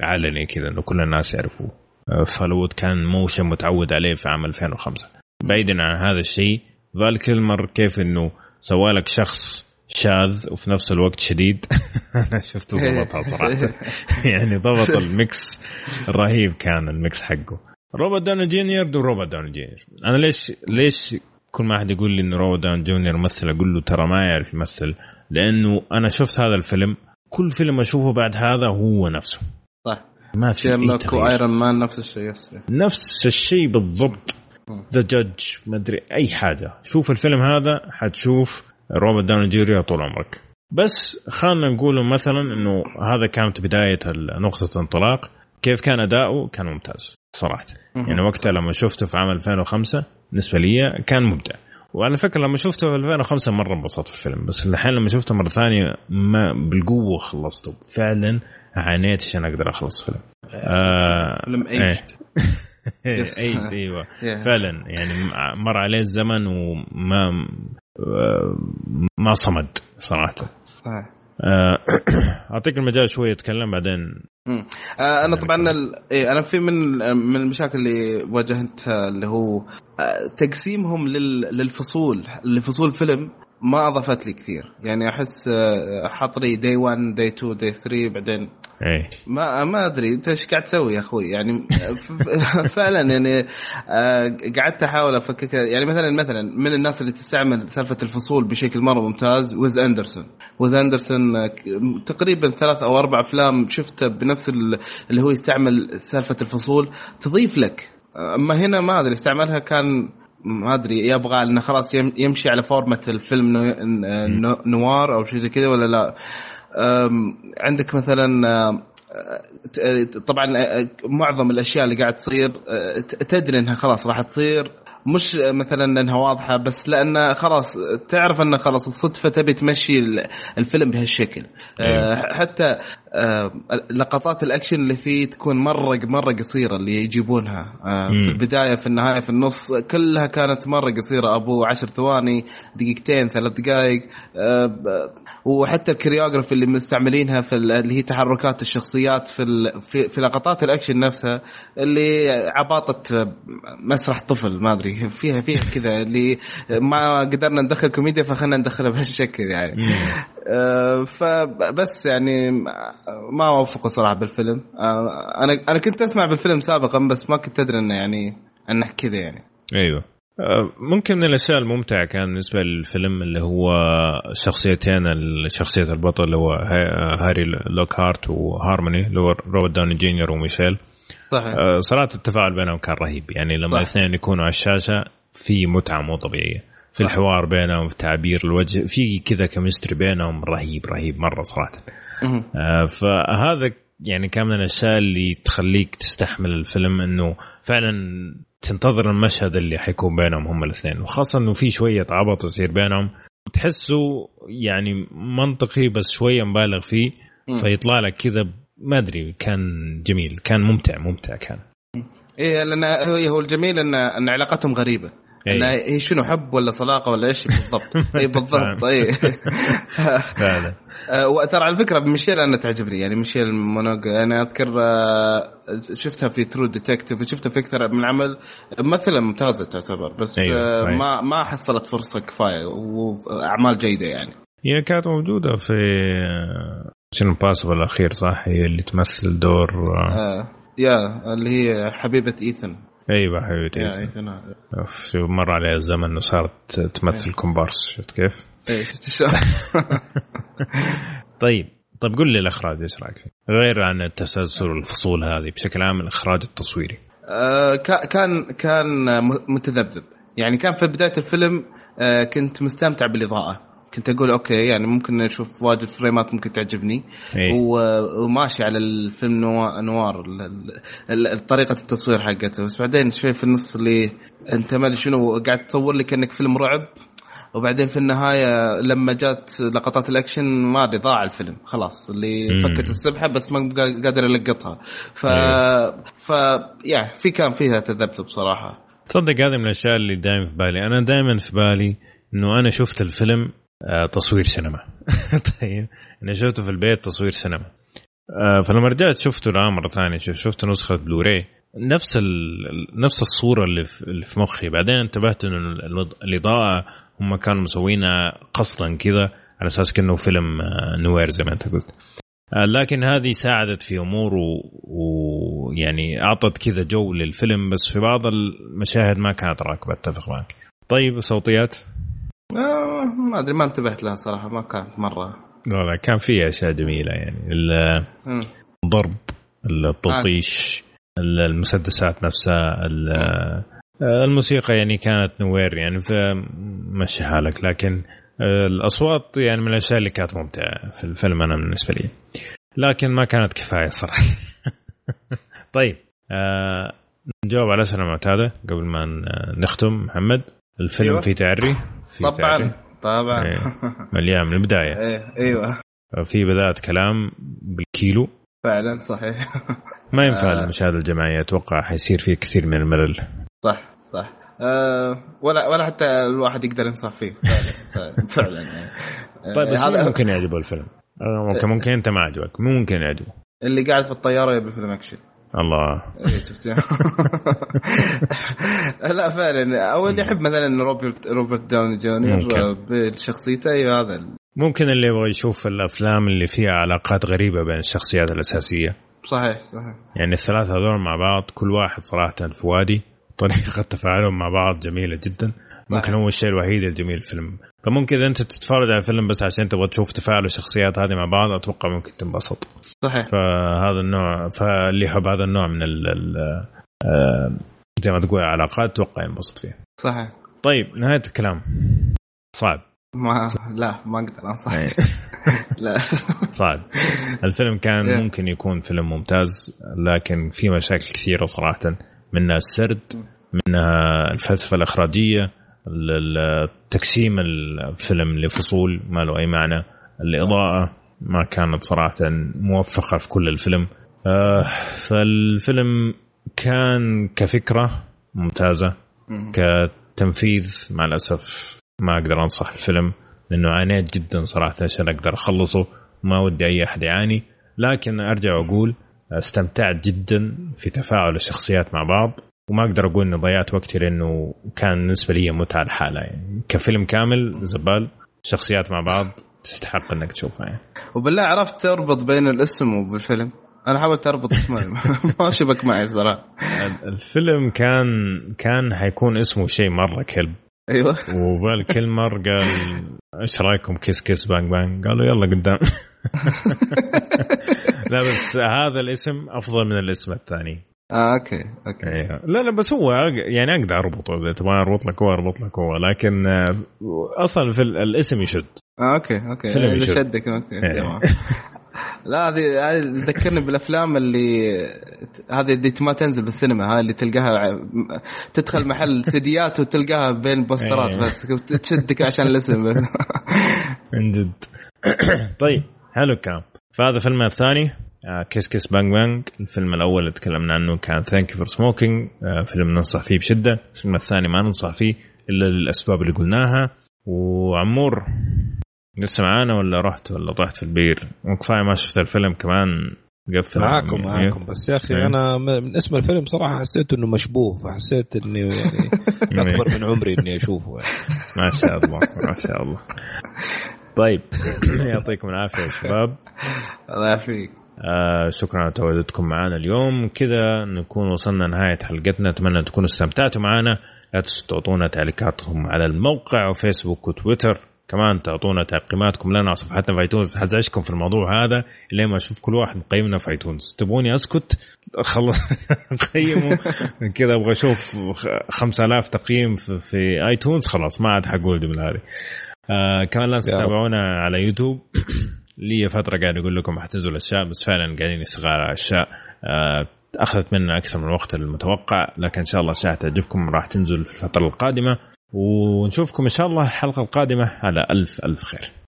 علني كذا إنه كل الناس يعرفوه. آه فهوليوود كان مو شي متعود عليه في عام 2005 بعيدا عن هذا الشيء فال كيلمر كيف إنه سوالك شخص شاذ وفي نفس الوقت شديد؟ أنا شفته ضبطها صراحة. يعني ضبط الـ mix رهيب كان الـ mix حقه. روبرت داون جونيور وروبرت داون جونيور. أنا ليش ليش كل ما أحد يقول لي إنه روبرت داون جونيور ممثل أقول له ترى ما يعرف يمثل. لأنه أنا شفت هذا الفيلم كل فيلم أشوفه بعد هذا هو نفسه. صح. ما في شيرلوك وايرون مان نفس الشيء نفس الشيء بالضبط. The Judge ما أدري أي حاجة. شوف الفيلم هذا حتشوف روبرت داون جونيور طول عمرك. بس خلينا نقول مثلا إنه هذا كانت بداية نقطة انطلاق كيف كان أداؤه؟ كان ممتاز صراحة. يعني وقتها لما شفته في عام 2005 بالنسبة لي كان مبدع. وعلى فكرة لما شفته في 2005 مرة انبسطت في الفيلم بس الحين لما شفته مرة ثانية ما بالقوة خلصته. فعلا عانيت عشان أقدر أخلص الفيلم. آه فيلم ايجد ايجد أيوه. فعلا يعني مر عليه الزمن وما ما صمد صراحة. صحيح. أعطيك المجال شوية اتكلم بعدين آه أنا طبعا. إيه أنا في من من المشاكل اللي واجهتها اللي هو تقسيمهم لل... للفصول لفصول فيلم ما أضافت لي كثير. يعني أحس حط لي دي 1 دي 2 دي 3 بعدين إيه. ما ما أدري. أنت إيش قاعد تسوي يا أخوي؟ يعني فعلا يعني قعدت أحاول أفكك. يعني مثلا مثلا من الناس اللي تستعمل سالفة الفصول بشكل مرة ممتاز ويز أندرسون. ويز أندرسون تقريبا ثلاث أو أربع أفلام شفته بنفس اللي هو يستعمل سالفة الفصول تضيف لك. أما هنا ما أدري استعملها كان ما أدري يبغى إنه خلاص يمشي على فورمة الفيلم نوار أو شيء زي كذا ولا لا؟ عندك مثلا طبعا معظم الأشياء اللي قاعد تصير تدري إنها خلاص راح تصير مش مثلا إنها واضحة بس لأن خلاص تعرف انه خلاص الصدفة تبي تمشي الفيلم بهالشكل. أيوه. حتى لقطات الأكشن اللي فيه تكون مره مره قصيرة اللي يجيبونها. في البداية في النهاية في النص كلها كانت مره قصيرة. أبو عشر ثواني دقيقتين ثلاث دقائق. وحتى الـ choreography اللي مستعملينها في اللي هي تحركات الشخصيات في في, في لقطات الأكشن نفسها اللي عباطه مسرح طفل ما أدري فيها فيها كذا. اللي ما قدرنا ندخل كوميديا فخلنا ندخلها بهالشكل يعني. آه فبس يعني ما اوفقه صراحة بالفيلم. آه أنا أنا كنت أسمع بالفيلم سابقا بس ما كنت أدري إنه يعني إنه كذا يعني. أيوه. ممكن من الأشياء الممتعة كان بالنسبة للفيلم اللي هو شخصيتين شخصية البطل اللي هو هاري لوكهارت وهارموني اللي هو روبرت داوني جونيور وميشيل. صحيح. صراحة التفاعل بينهم كان رهيب. يعني لما الاثنين يكونوا على الشاشة في متعة مو طبيعية. في صح. الحوار بينهم في تعابير الوجه في كذا كمستري بينهم رهيب رهيب مرة صراحة. آه فهذا يعني كان من الأشياء اللي تخليك تستحمل الفيلم إنه فعلا تنتظر المشهد اللي حيكون بينهم هم الاثنين. وخاصة إنه في شوية عبط يصير بينهم. تحسه يعني منطقي بس شوية مبالغ فيه. فيطلع لك كذا ما أدري كان جميل كان ممتع ممتع كان. إيه لأن هو الجميل ان إن علاقتهم غريبة. انه هي شنو حب ولا صداقة ولا إيش؟ بالضبط. اي بالضبط. اي فعلا. وترى على فكرة ميشيل أنا تعجبني. يعني ميشيل مونوج أنا أذكر شفتها في True Detective وشفتها في أكثر من عمل. ممثلة ممتازة تعتبر بس أيوة ما ما حصلت فرصة كفاية واعمال جيدة يعني. هي كانت موجودة في شنو باسبل الأخير صح؟ هي اللي تمثل دور آه. يا اللي هي حبيبة إيثن. أيوه حبيبتي إيثن. شوف مر عليها الزمن وصارت تمثل كومبارس شفت كيف؟ اي شفت طيب طيب قول لي الإخراج إيش رأيك فيه؟ غير عن التسلسل والفصول هذه بشكل عام الإخراج التصويري. آه كان كان متذبذب. يعني كان في بداية الفيلم آه كنت مستمتع بالإضاءة. كنت أقول okay يعني ممكن نشوف واجد فريمات ممكن تعجبني. إيه. وماشي على الفيلم noir طريقة التصوير حقته. بس بعدين شوي في النص اللي أنت ما أدري شنو قاعد تصور لي كانك فيلم رعب. وبعدين في النهاية لما جات لقطات الأكشن ما أدري ضاع الفيلم. خلاص اللي مم. فكت السبحة بس ما قادر يلقطها. ف أيوه. ف يا في كان فيها تذبذب صراحة. تصدق هذه من الأشياء اللي دائما في بالي. أنا دائما في بالي إنه أنا شفت الفيلم تصوير سينما. طيب. أنا شفته في البيت تصوير سينما. آه، فلما رجعت شفته الان مرة ثانية. شفت نسخة بلوراي نفس نفس الصورة اللي في, اللي في مخي. بعدين انتبهت إنه الإضاءة هم كانوا مسوينها قصدا كذا على أساس كأنه فيلم آه، noir زي ما أنت قلت. لكن هذه ساعدت في أمور ويعني أعطت كذا جو للفيلم بس في بعض المشاهد ما كانت راكبة. أتفق معك. طيب صوتيات؟ آه ما أدري ما انتبهت لها صراحة ما كانت مرة. لا لا كان فيها أشياء جميلة يعني. الضرب التلطيش المسدسات نفسها الموسيقى يعني كانت نوير يعني فمشي حالك. لكن الأصوات يعني من الأشياء اللي كانت ممتعة في الفيلم أنا بالنسبة لي. لكن ما كانت كفاية صراحة. طيب آه نجاوب على الاسئله المعتاده قبل ما نختم. محمد؟ الفيلم أيوة. فيه تعري؟ في طبعا تعري. طبعا. إيه. مليان من البداية. إيه أيوه. في بداية كلام بالكيلو. فعلا صحيح. ما ينفع آه. المشاهده الجماعيه أتوقع حيصير فيه كثير من الملل. صح صح. آه ولا ولا حتى الواحد يقدر ينصح فيه. فعلا, فعلا يعني. طيب بس هذا ممكن يعجبه الفيلم. ممكن ممكن أنت ما عجبك. ممكن يعجبه. اللي قاعد في الطيارة يبي فيلم أكشن. الله. إيه، لا فعلا. أو اللي يحب مثلا روبرت روبرت داوني جونيور بشخصيته أيوه هذا ممكن اللي يبغى يشوف الأفلام اللي فيها علاقات غريبة بين الشخصيات الأساسية. صحيح صحيح. يعني الثلاثة هذول مع بعض كل واحد صراحة في وادي طريقة تفاعلهم مع بعض جميلة جدا. ممكن هو الشيء الوحيد الجميل في الفيلم. فممكن إذا أنت تتفرج على الفيلم بس عشان تبغى تشوف تفاعل الشخصيات هذه مع بعض أتوقع ممكن تنبسط. صحيح. فهذا النوع فاللي يحب هذا النوع من ال آه، زي ما تقول علاقات أتوقع ينبسط فيه صحيح. طيب نهاية الكلام. صعب. ما لا ما أقدر أنصح. إيه. لا. صعب. الفيلم كان إيه. ممكن يكون فيلم ممتاز لكن في مشاكل كثيرة صراحة. منها السرد منها الفلسفة الإخراجية تقسيم الفيلم لفصول ما له أي معنى. الإضاءة ما كانت صراحة موفقة في كل الفيلم. آه فالفيلم كان كفكرة ممتازة كتنفيذ مع الأسف ما أقدر أنصح الفيلم لأنه عانيت جدا صراحة عشان أقدر أخلصه ما ودي أي أحد يعاني. لكن أرجع وأقول استمتعت جدا في تفاعل الشخصيات مع بعض. وما أقدر أقول اني ضيعت وقتي لأنه كان بالنسبة لي متعة الحالة يعني. كفيلم كامل زبال شخصيات مع بعض تستحق إنك تشوفها يعني. وبالله عرفت تربط بين الاسم وبالفيلم. أنا حاولت أربط ما شبك معي صراحة. الفيلم كان كان حيكون اسمه شيء مرة كلب. أيوه. وفال كيلمر قال إيش رأيكم؟ Kiss Kiss Bang Bang. قالوا يلا قدام. لا بس هذا الاسم أفضل من الاسم الثاني. آه okay okay. أيوه. لا لا بس هو يعني أقدر أربطه إذا تبغى أربط لك هو أربط لك هو لكن آه، أصلا في الاسم يشد. آه okay okay. فيلم يشد. شدك okay أيوه. لا هذه هذه تذكرني بالأفلام اللي هذه اللي ما تنزل بالسينما هاي اللي تلقاها تدخل محل سيديات وتلقاها بين بوسترات أيوه. بس تشدك عشان الاسم. بس من جد. طيب حلو الكلام فهذا فيلم الثاني. Kiss Kiss Bang Bang. الفيلم الأول اللي تكلمنا عنه كان Thank You for Smoking فيلم ننصح فيه بشدة. الفيلم الثاني ما ننصح فيه إلا للأسباب اللي قلناها. وعمور لسه معانا ولا رحت ولا طحت في البير؟ وكفايه ما شفت الفيلم كمان قفل معاكم معاكم. بس يا أخي إيه. أنا من اسم الفيلم صراحة حسيت إنه مشبوه فحسيت إني يعني أكبر من عمري إني أشوفه يعني. ما شاء الله ما شاء الله. طيب يعطيكم العافية يا شباب. الله يعافيك. آه شكرا على تواجدكم معنا اليوم. كذا نكون وصلنا نهاية حلقتنا. أتمنى تكونوا استمتعتوا معنا. لا تنسوا تعطونا تعليقاتكم على الموقع وفيسبوك وتويتر. كمان تعطونا تقييماتكم لنا على صفحتنا في ايتونز حزعجكم في الموضوع هذا؟ لين ما أشوف كل واحد مقيمنا في iTunes تبغوني أسكت؟ خلص قيموا. كذا أبغى أشوف 5000 تقييم في, iTunes خلاص ما عاد حقول جمله هذه آه كمان لازم تتابعونا على يوتيوب لي فترة قاعد أقول لكم حتنزل اشياء بس فعلا قاعدين نشتغل على أشياء. آه، أخذت منا أكثر من الوقت المتوقع لكن إن شاء الله اشياء تعجبكم راح تنزل في الفترة القادمة. ونشوفكم إن شاء الله الحلقة القادمة على ألف ألف خير.